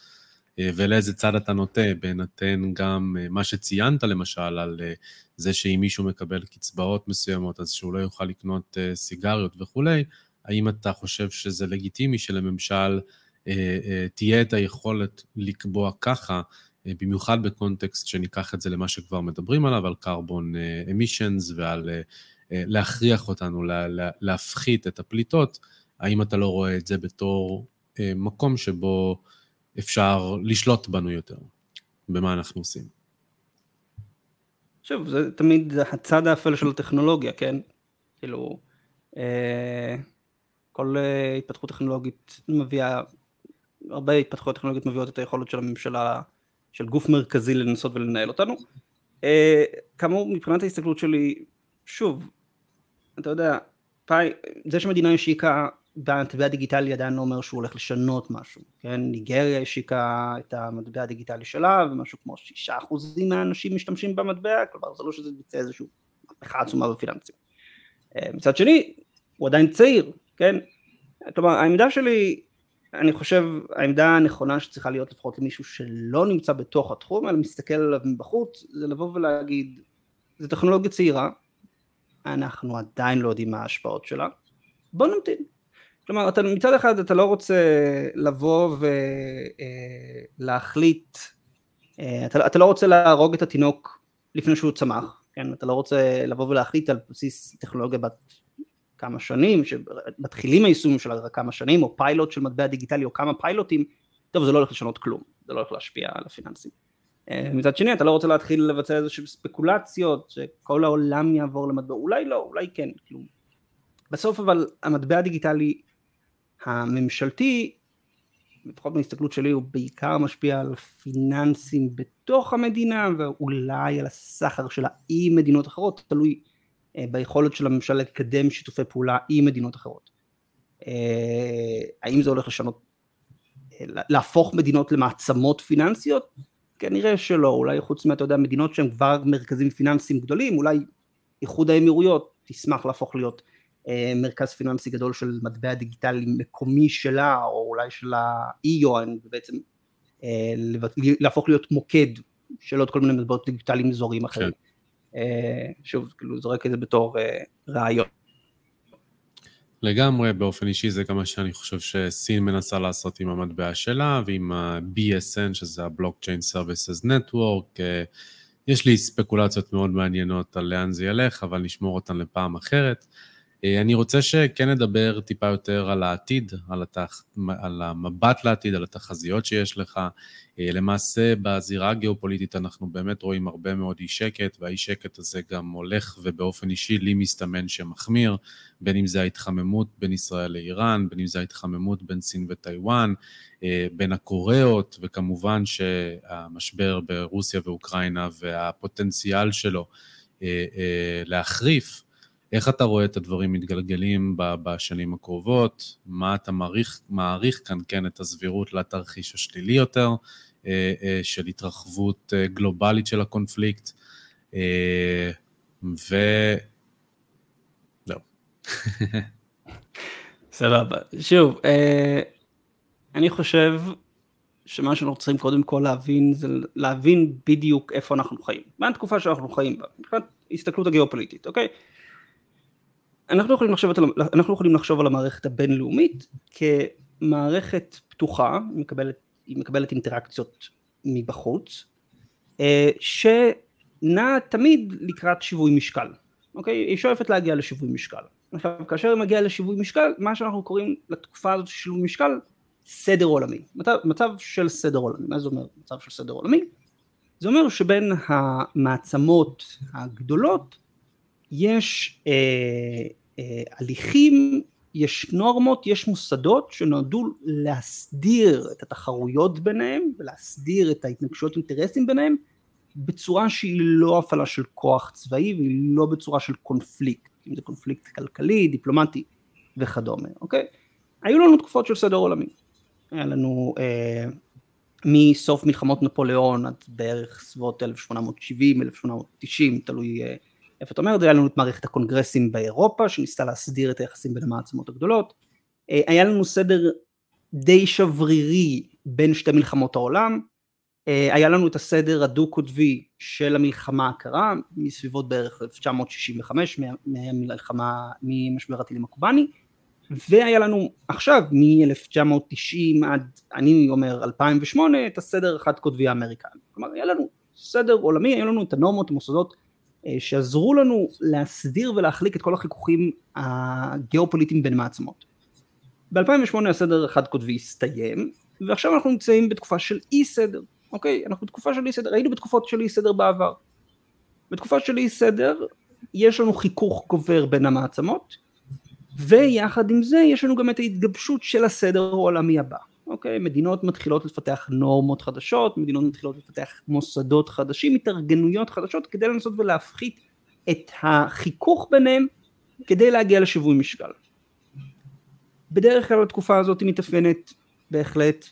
A: ולאיזה צד אתה נוטה, בהינתן גם אה, מה שציינת למשל על אה, זה שאם מישהו מקבל קצבאות מסוימות אז שהוא לא יוכל לקנות סיגריות וכולי, האם אתה חושב שזה לגיטימי שלממשל אה, אה, תהיה את היכולת לקבוע ככה, אה, במיוחד בקונטקסט שניקח את זה למה שכבר מדברים עליו, על carbon emissions ועל להכריח אותנו להפחית את הפליטות, האם אתה לא רואה את זה בתור מקום שבו אפשר לשלוט בנו יותר, במה אנחנו עושים?
B: שוב, זה תמיד הצד האפל של הטכנולוגיה, כן? כאילו, אה, כל אה, התפתחות טכנולוגית מביאה, הרבה התפתחויות טכנולוגיות מביאות את היכולת של הממשלה, של גוף מרכזי לנסות ולנהל אותנו. אה, כאמור, מבחינת ההסתכלות שלי, שוב, אתה יודע, פי, זה שמדינה השיקה במטבע הדיגיטלי עדיין לא אומר שהוא הולך לשנות משהו, כן? ניגריה השיקה את המטבע הדיגיטלי שלה ומשהו כמו שישה אחוזים מהאנשים משתמשים במטבע, כלומר זה לא שזה ביצע איזושהי מהפכה עצומה בפיננסים. אה, מצד שני, הוא עדיין צעיר, כן? כלומר העמדה שלי, אני חושב העמדה הנכונה שצריכה להיות לפחות למישהו שלא נמצא בתוך התחום, אלא מסתכל עליו מבחוץ, זה לבוא ולהגיד, זו טכנולוגיה צעירה, אנחנו עדיין לא יודעים מה ההשפעות שלה, בוא נמתין. כלומר, אתה, מצד אחד אתה לא רוצה לבוא ולהחליט, אה, אתה, אתה לא רוצה להרוג את התינוק לפני שהוא צמח, כן? אתה לא רוצה לבוא ולהחליט על בסיס טכנולוגיה בת כמה שנים, שמתחילים היישומים שלה כמה שנים, או פיילוט של מטבע דיגיטלי, או כמה פיילוטים, טוב זה לא הולך לשנות כלום, זה לא הולך להשפיע על הפיננסים. אה, מצד שני אתה לא רוצה להתחיל לבצע איזשהו ספקולציות, שכל העולם יעבור למטבע, אולי לא, אולי כן, כלום. בסוף אבל המטבע הדיגיטלי הממשלתי, לפחות מהסתכלות שלי, הוא בעיקר משפיע על פיננסים בתוך המדינה, ואולי על הסחר שלה עם מדינות אחרות, תלוי אה, ביכולת של הממשלה לקדם שיתופי פעולה עם מדינות אחרות. אה, האם זה הולך לשנות, אה, להפוך מדינות למעצמות פיננסיות? כנראה שלא, אולי חוץ מה, אתה יודע, מדינות שהן כבר מרכזים פיננסיים גדולים, אולי איחוד האמירויות תשמח להפוך להיות מרכז פיננסי גדול של מטבע דיגיטלי מקומי שלה, או אולי של האי-יואן, ובעצם להפוך להיות מוקד של עוד כל מיני מטבעות דיגיטליים אזוריים אחרים. כן. אה, שוב, כאילו זורק את זה בתור אה, רעיון.
A: לגמרי, באופן אישי זה גם מה שאני חושב שסין מנסה לעשות עם המטבע שלה ועם ה-BSN, שזה ה-Blockchain Services Network. אה, יש לי ספקולציות מאוד מעניינות על לאן זה ילך, אבל נשמור אותן לפעם אחרת. אני רוצה שכן נדבר טיפה יותר על העתיד, על, התח... על המבט לעתיד, על התחזיות שיש לך. אה, למעשה בזירה הגיאופוליטית אנחנו באמת רואים הרבה מאוד אי שקט, והאי שקט הזה גם הולך ובאופן אישי לי מסתמן שמחמיר, בין אם זה ההתחממות בין ישראל לאיראן, בין אם זה ההתחממות בין סין וטיוואן, אה, בין הקוריאות, וכמובן שהמשבר ברוסיה ואוקראינה והפוטנציאל שלו אה, להחריף, איך אתה רואה את הדברים מתגלגלים בשנים הקרובות? מה אתה מעריך, מעריך כאן, כן, את הסבירות לתרחיש השלילי יותר אה, אה, של התרחבות אה, גלובלית של הקונפליקט? ו... זהו.
B: סבבה. שוב, אני חושב שמה שאנחנו צריכים קודם כל להבין זה להבין בדיוק איפה אנחנו חיים, מה התקופה שאנחנו חיים בה, מבחינת הסתכלות הגיאופוליטית, אוקיי? אנחנו יכולים, לחשוב, אנחנו יכולים לחשוב על המערכת הבינלאומית כמערכת פתוחה, מקבלת, היא מקבלת אינטראקציות מבחוץ, אה, שנעה תמיד לקראת שיווי משקל, אוקיי? היא שואפת להגיע לשיווי משקל. עכשיו, כאשר היא מגיעה לשיווי משקל, מה שאנחנו קוראים לתקופה הזאת של שיווי משקל, סדר עולמי. מצב, מצב של סדר עולמי. מה זה אומר מצב של סדר עולמי? זה אומר שבין המעצמות הגדולות יש אה, אה, הליכים, יש נורמות, יש מוסדות שנועדו להסדיר את התחרויות ביניהם ולהסדיר את ההתנגשויות אינטרסים ביניהם בצורה שהיא לא הפעלה של כוח צבאי והיא לא בצורה של קונפליקט, אם זה קונפליקט כלכלי, דיפלומטי וכדומה, אוקיי? היו לנו תקופות של סדר עולמי. היה לנו אה, מסוף מלחמות נפוליאון עד בערך סביבות 1870, 1890, תלוי אה, איפה אתה אומר? את זה, היה לנו את מערכת הקונגרסים באירופה שניסתה להסדיר את היחסים בין המעצמות הגדולות, אה, היה לנו סדר די שברירי בין שתי מלחמות העולם, אה, היה לנו את הסדר הדו-קוטבי של המלחמה הקרה מסביבות בערך 1965 מהמלחמה, ממשבר הטילים הקובאני. והיה לנו עכשיו מ-1990 עד אני אומר 2008 את הסדר החד קוטבי האמריקני. כלומר היה לנו סדר עולמי היה לנו את הנורמות המוסדות שעזרו לנו להסדיר ולהחליק את כל החיכוכים הגיאופוליטיים בין מעצמות. ב-2008 הסדר החד קוטבי הסתיים ועכשיו אנחנו נמצאים בתקופה של אי סדר. אוקיי אנחנו בתקופה של אי סדר. היינו בתקופות של אי סדר בעבר. בתקופה של אי סדר יש לנו חיכוך גובר בין המעצמות ויחד עם זה יש לנו גם את ההתגבשות של הסדר העולמי הבא אוקיי? מדינות מתחילות לפתח נורמות חדשות, מדינות מתחילות לפתח מוסדות חדשים, התארגנויות חדשות כדי לנסות ולהפחית את החיכוך ביניהם כדי להגיע לשיווי משקל. בדרך כלל התקופה הזאת מתאפיינת בהחלט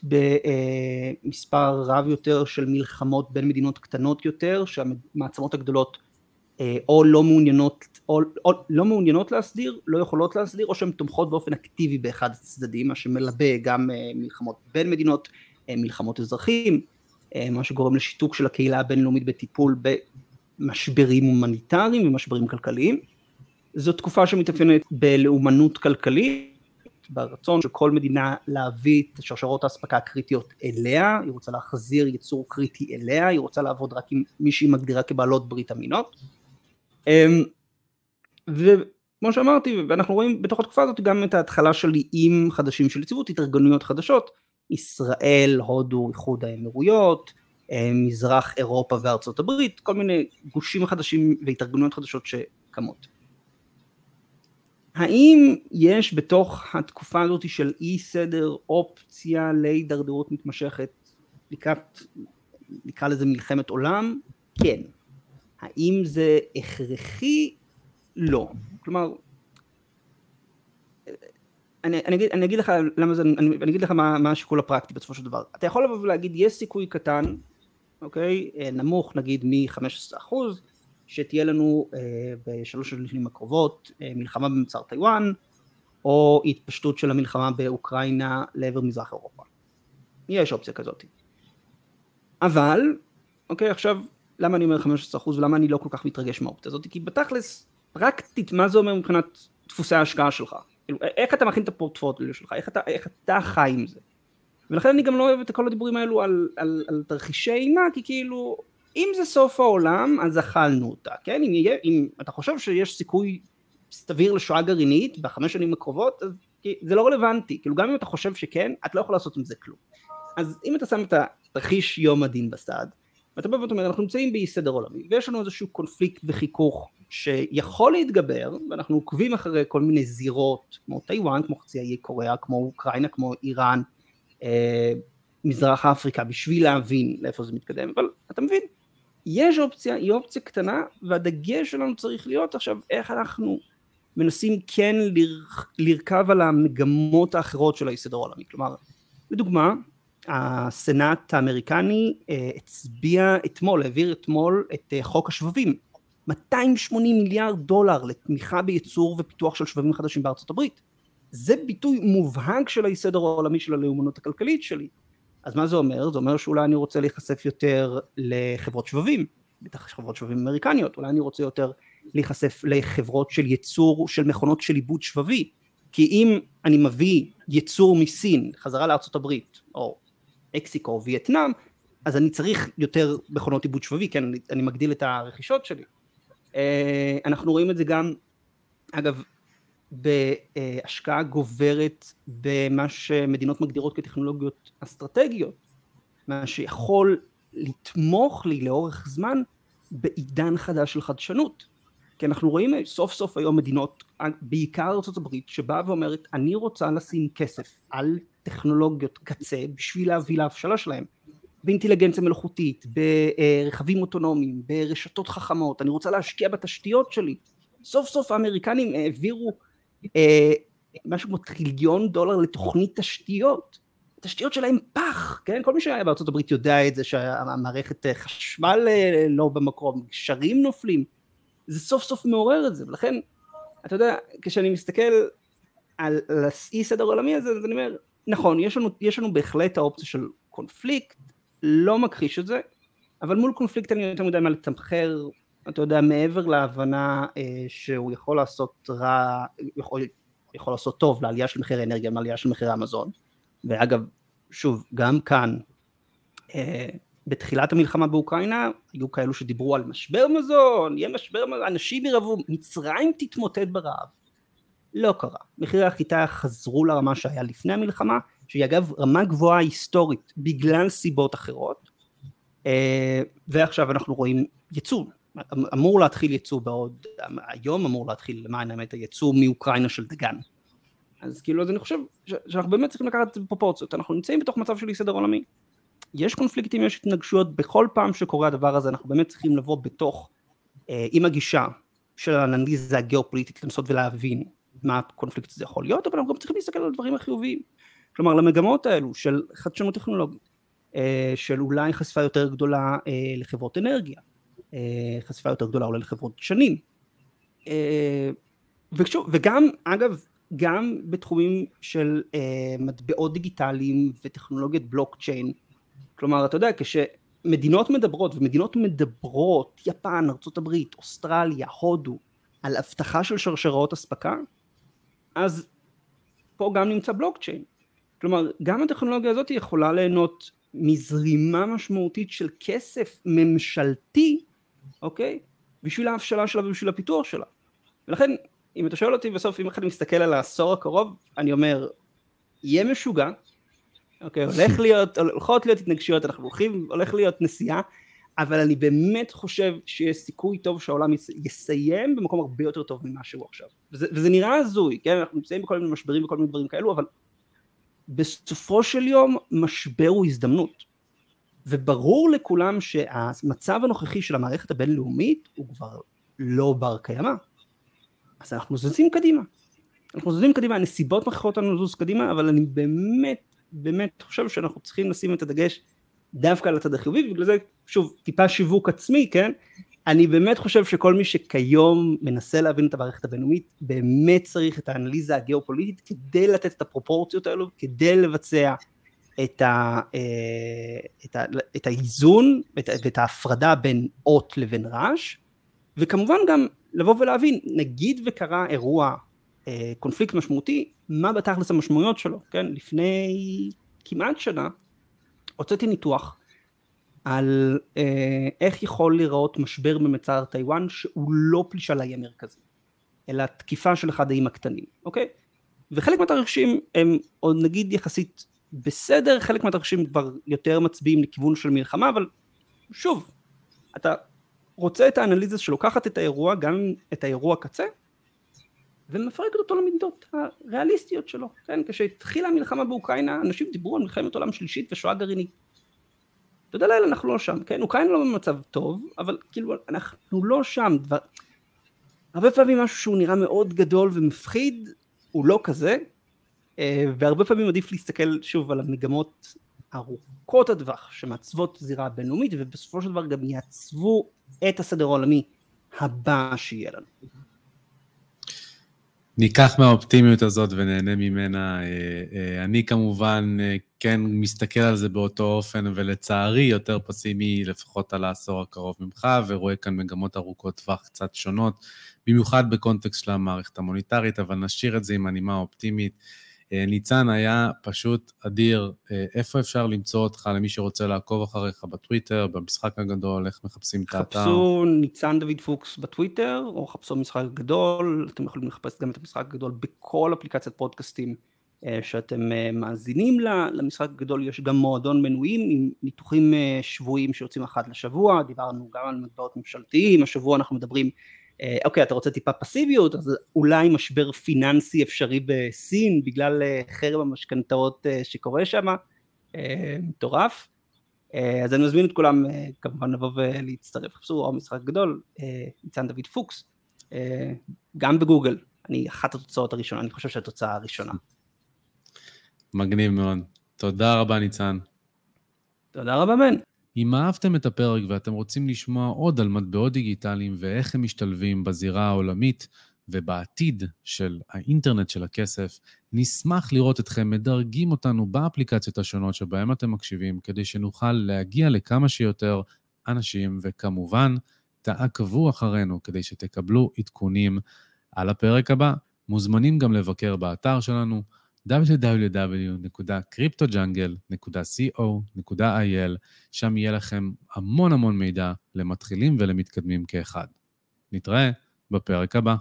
B: במספר רב יותר של מלחמות בין מדינות קטנות יותר שהמעצמות הגדולות אה, או לא מעוניינות, או, או לא מעוניינות להסדיר, לא יכולות להסדיר, או שהן תומכות באופן אקטיבי באחד הצדדים, מה שמלבה גם אה, מלחמות בין מדינות, אה, מלחמות אזרחים, מה שגורם לשיתוק של הקהילה הבינלאומית בטיפול במשברים הומניטריים ומשברים כלכליים. זו תקופה שמתאפיינת בלאומנות כלכלית, ברצון של כל מדינה להביא את שרשרות האספקה הקריטיות אליה, היא רוצה להחזיר יצור קריטי אליה, היא רוצה לעבוד רק עם מי שהיא מגדירה כבעלות ברית המינות. אמ, וכמו שאמרתי, ואנחנו רואים בתוך התקופה הזאת גם את ההתחלה של איים חדשים של יציבות, התארגנויות חדשות, ישראל, הודו, איחוד האמירויות, אמ, מזרח אירופה וארצות הברית, כל מיני גושים חדשים והתארגנויות חדשות שקמות. האם יש בתוך התקופה הזאת של אי סדר אופציה להידרדרות מתמשכת לקראת, נקרא לזה מלחמת עולם? כן. האם זה הכרחי? לא. כלומר, אני, אני, אגיד, אני אגיד לך למה זה, אני, אני אגיד לך מה, מה השיקול הפרקטי בסופו של דבר. אתה יכול לבוא ולהגיד יש סיכוי קטן, אוקיי, אה, נמוך נגיד מ-15% שתהיה לנו אה, בשלוש השנים הקרובות אה, מלחמה במצר טיוואן, או התפשטות של המלחמה באוקראינה לעבר מזרח אירופה. יש אופציה כזאת. אבל, אוקיי, עכשיו למה אני אומר 15% ולמה אני לא כל כך מתרגש מהאופציה הזאת? כי בתכלס, פרקטית, מה זה אומר מבחינת דפוסי ההשקעה שלך? כאילו, איך אתה מכין את הפורטפוליו שלך? איך אתה, איך אתה חי עם זה? ולכן אני גם לא אוהב את כל הדיבורים האלו על, על, על תרחישי אימה, כי כאילו, אם זה סוף העולם, אז אכלנו אותה, כן? אם, יהיה, אם אתה חושב שיש סיכוי סביר לשואה גרעינית בחמש שנים הקרובות, אז זה לא רלוונטי. כאילו, גם אם אתה חושב שכן, את לא יכולה לעשות עם זה כלום. אז אם אתה שם את התרחיש יום הדין בצד, ואתה בא ואתה אומר אנחנו נמצאים באי סדר עולמי ויש לנו איזשהו קונפליקט וחיכוך שיכול להתגבר ואנחנו עוקבים אחרי כל מיני זירות כמו טיוואן כמו חצי האי קוריאה כמו אוקראינה כמו איראן אה, מזרח אפריקה בשביל להבין לאיפה זה מתקדם אבל אתה מבין יש אופציה היא אופציה קטנה והדגש שלנו צריך להיות עכשיו איך אנחנו מנסים כן לרכב על המגמות האחרות של האי העולמי. כלומר, לדוגמה, הסנאט האמריקני אה, הצביע אתמול, העביר אתמול את אה, חוק השבבים. 280 מיליארד דולר לתמיכה בייצור ופיתוח של שבבים חדשים בארצות הברית. זה ביטוי מובהק של האי העולמי של הלאומנות הכלכלית שלי. אז מה זה אומר? זה אומר שאולי אני רוצה להיחשף יותר לחברות שבבים, בטח חברות שבבים אמריקניות, אולי אני רוצה יותר להיחשף לחברות של ייצור של מכונות של עיבוד שבבי, כי אם אני מביא ייצור מסין חזרה לארצות הברית, או מקסיקו או וייטנאם, אז אני צריך יותר מכונות עיבוד שבבי, כן, אני, אני מגדיל את הרכישות שלי. אה, אנחנו רואים את זה גם, אגב, בהשקעה גוברת במה שמדינות מגדירות כטכנולוגיות אסטרטגיות, מה שיכול לתמוך לי לאורך זמן בעידן חדש של חדשנות. כי אנחנו רואים סוף סוף היום מדינות, בעיקר ארה"ב, שבאה ואומרת אני רוצה לשים כסף על טכנולוגיות קצה בשביל להביא להבשלה שלהם. באינטליגנציה מלאכותית, ברכבים אוטונומיים, ברשתות חכמות, אני רוצה להשקיע בתשתיות שלי. סוף סוף האמריקנים העבירו אה, משהו כמו טריליון דולר לתוכנית תשתיות. התשתיות שלהם פח, כן? כל מי שהיה הברית יודע את זה שהמערכת חשמל אה, לא במקום, גשרים נופלים. זה סוף סוף מעורר את זה, ולכן, אתה יודע, כשאני מסתכל על האי סדר עולמי הזה, אז אני אומר, נכון, יש לנו, יש לנו בהחלט האופציה של קונפליקט, לא מכחיש את זה, אבל מול קונפליקט אני יותר מדי מה לתמחר, אתה יודע, מעבר להבנה אה, שהוא יכול לעשות רע, יכול, יכול לעשות טוב לעלייה של מחירי אנרגיה, לעלייה של מחירי המזון, ואגב, שוב, גם כאן, אה, בתחילת המלחמה באוקראינה היו כאלו שדיברו על משבר מזון, יהיה משבר מזון, אנשים ירעבו, מצרים תתמוטט ברעב. לא קרה. מחירי החיטה חזרו לרמה שהיה לפני המלחמה, שהיא אגב רמה גבוהה היסטורית בגלל סיבות אחרות, אה, ועכשיו אנחנו רואים ייצוא, אמור להתחיל ייצוא בעוד, היום אמור להתחיל למען האמת הייצוא מאוקראינה של דגן. אז כאילו אז אני חושב שאנחנו באמת צריכים לקחת פרופורציות, אנחנו נמצאים בתוך מצב של אי סדר עולמי, יש קונפליקטים, יש התנגשויות, בכל פעם שקורה הדבר הזה אנחנו באמת צריכים לבוא בתוך, אה, עם הגישה של האנליזה הגיאופוליטית לנסות ולהבין מה הקונפליקט הזה יכול להיות, אבל אנחנו גם צריכים להסתכל על הדברים החיוביים. כלומר למגמות האלו של חדשנות טכנולוגית, אה, של אולי חשיפה יותר גדולה אה, לחברות אנרגיה, חשיפה יותר גדולה אולי לחברות שנים. ושוב, וגם אגב, גם בתחומים של מטבעות דיגיטליים וטכנולוגיית בלוקצ'יין, כלומר, אתה יודע, כשמדינות מדברות, ומדינות מדברות, יפן, ארה"ב, אוסטרליה, הודו, על אבטחה של שרשראות אספקה, אז פה גם נמצא בלוקצ'יין. כלומר, גם הטכנולוגיה הזאת יכולה ליהנות מזרימה משמעותית של כסף ממשלתי, אוקיי? בשביל ההבשלה שלה ובשביל הפיתוח שלה. ולכן, אם אתה שואל אותי בסוף, אם אני מסתכל על העשור הקרוב, אני אומר, יהיה משוגע, אוקיי, הולך להיות, הולכות להיות התנגשויות, אנחנו הולכים, הולך להיות נסיעה, אבל אני באמת חושב שיש סיכוי טוב שהעולם יסיים במקום הרבה יותר טוב ממה שהוא עכשיו. וזה, וזה נראה הזוי, כן, אנחנו נמצאים בכל מיני משברים וכל מיני דברים כאלו, אבל בסופו של יום משבר הוא הזדמנות. וברור לכולם שהמצב הנוכחי של המערכת הבינלאומית הוא כבר לא בר קיימא. אז אנחנו זזים קדימה. אנחנו זזים קדימה, הנסיבות מכריחות אותנו לזוז קדימה, אבל אני באמת באמת חושב שאנחנו צריכים לשים את הדגש דווקא על הצד החיובי, ובגלל זה, שוב, טיפה שיווק עצמי, כן? אני באמת חושב שכל מי שכיום מנסה להבין את המערכת הבינלאומית, באמת צריך את האנליזה הגיאופוליטית כדי לתת את הפרופורציות האלו, כדי לבצע את, ה, אה, את, ה, את האיזון ואת, ואת ההפרדה בין אות לבין רעש, וכמובן גם לבוא ולהבין, נגיד וקרה אירוע אה, קונפליקט משמעותי, מה בתכלס המשמעויות שלו, כן? לפני כמעט שנה הוצאתי ניתוח על אה, איך יכול להיראות משבר במצר טיוואן שהוא לא פלישה לאי המרכזי, אלא תקיפה של אחד האיים הקטנים, אוקיי? וחלק מהתרחישים הם עוד נגיד יחסית בסדר, חלק מהתרחישים כבר יותר מצביעים לכיוון של מלחמה, אבל שוב, אתה רוצה את האנליזה שלוקחת את האירוע, גם את האירוע קצה, ומפרקת אותו למידות הריאליסטיות שלו, כן? כשהתחילה המלחמה באוקראינה, אנשים דיברו על מלחמת עולם שלישית ושואה גרעינית. תודה לאל, אנחנו לא שם, כן? אוקראינה לא במצב טוב, אבל כאילו, אנחנו לא שם. דבר... הרבה פעמים משהו שהוא נראה מאוד גדול ומפחיד, הוא לא כזה, אה, והרבה פעמים עדיף להסתכל שוב על המגמות ארוכות הטווח שמעצבות זירה בינלאומית ובסופו של דבר גם יעצבו את הסדר העולמי הבא שיהיה לנו.
A: ניקח מהאופטימיות הזאת ונהנה ממנה. אה, אה, אני כמובן כן מסתכל על זה באותו אופן, ולצערי יותר פסימי לפחות על העשור הקרוב ממך, ורואה כאן מגמות ארוכות טווח קצת שונות, במיוחד בקונטקסט של המערכת המוניטרית, אבל נשאיר את זה עם הנימה אופטימית. אה, ניצן היה פשוט אדיר. אה, איפה אפשר למצוא אותך למי שרוצה לעקוב אחריך בטוויטר, במשחק הגדול, איך מחפשים את האתר?
B: חפשו ניצן דוד פוקס בטוויטר, או חפשו משחק גדול, אתם יכולים לחפש גם את המשחק הגדול בכל אפליקציית פודקאסטים אה, שאתם מאזינים לה. למשחק הגדול יש גם מועדון מנויים עם ניתוחים שבועיים שיוצאים אחת לשבוע, דיברנו גם על מטבעות ממשלתיים, השבוע אנחנו מדברים אוקיי, אתה רוצה טיפה פסיביות, אז אולי משבר פיננסי אפשרי בסין בגלל אה, חרם המשכנתאות אה, שקורה שם, מטורף. אז אני מזמין את כולם כמובן לבוא ולהצטרף, חפשו או משחק גדול, ניצן דוד פוקס, גם בגוגל, אני אחת התוצאות הראשונה, אני חושב שהתוצאה הראשונה.
A: מגניב מאוד. תודה רבה ניצן.
B: תודה רבה בן.
A: אם אהבתם את הפרק ואתם רוצים לשמוע עוד על מטבעות דיגיטליים ואיך הם משתלבים בזירה העולמית ובעתיד של האינטרנט של הכסף, נשמח לראות אתכם מדרגים אותנו באפליקציות השונות שבהן אתם מקשיבים, כדי שנוכל להגיע לכמה שיותר אנשים, וכמובן, תעקבו אחרינו כדי שתקבלו עדכונים על הפרק הבא. מוזמנים גם לבקר באתר שלנו, www.cryptojungle.co.il, שם יהיה לכם המון המון מידע למתחילים ולמתקדמים כאחד. נתראה בפרק הבא.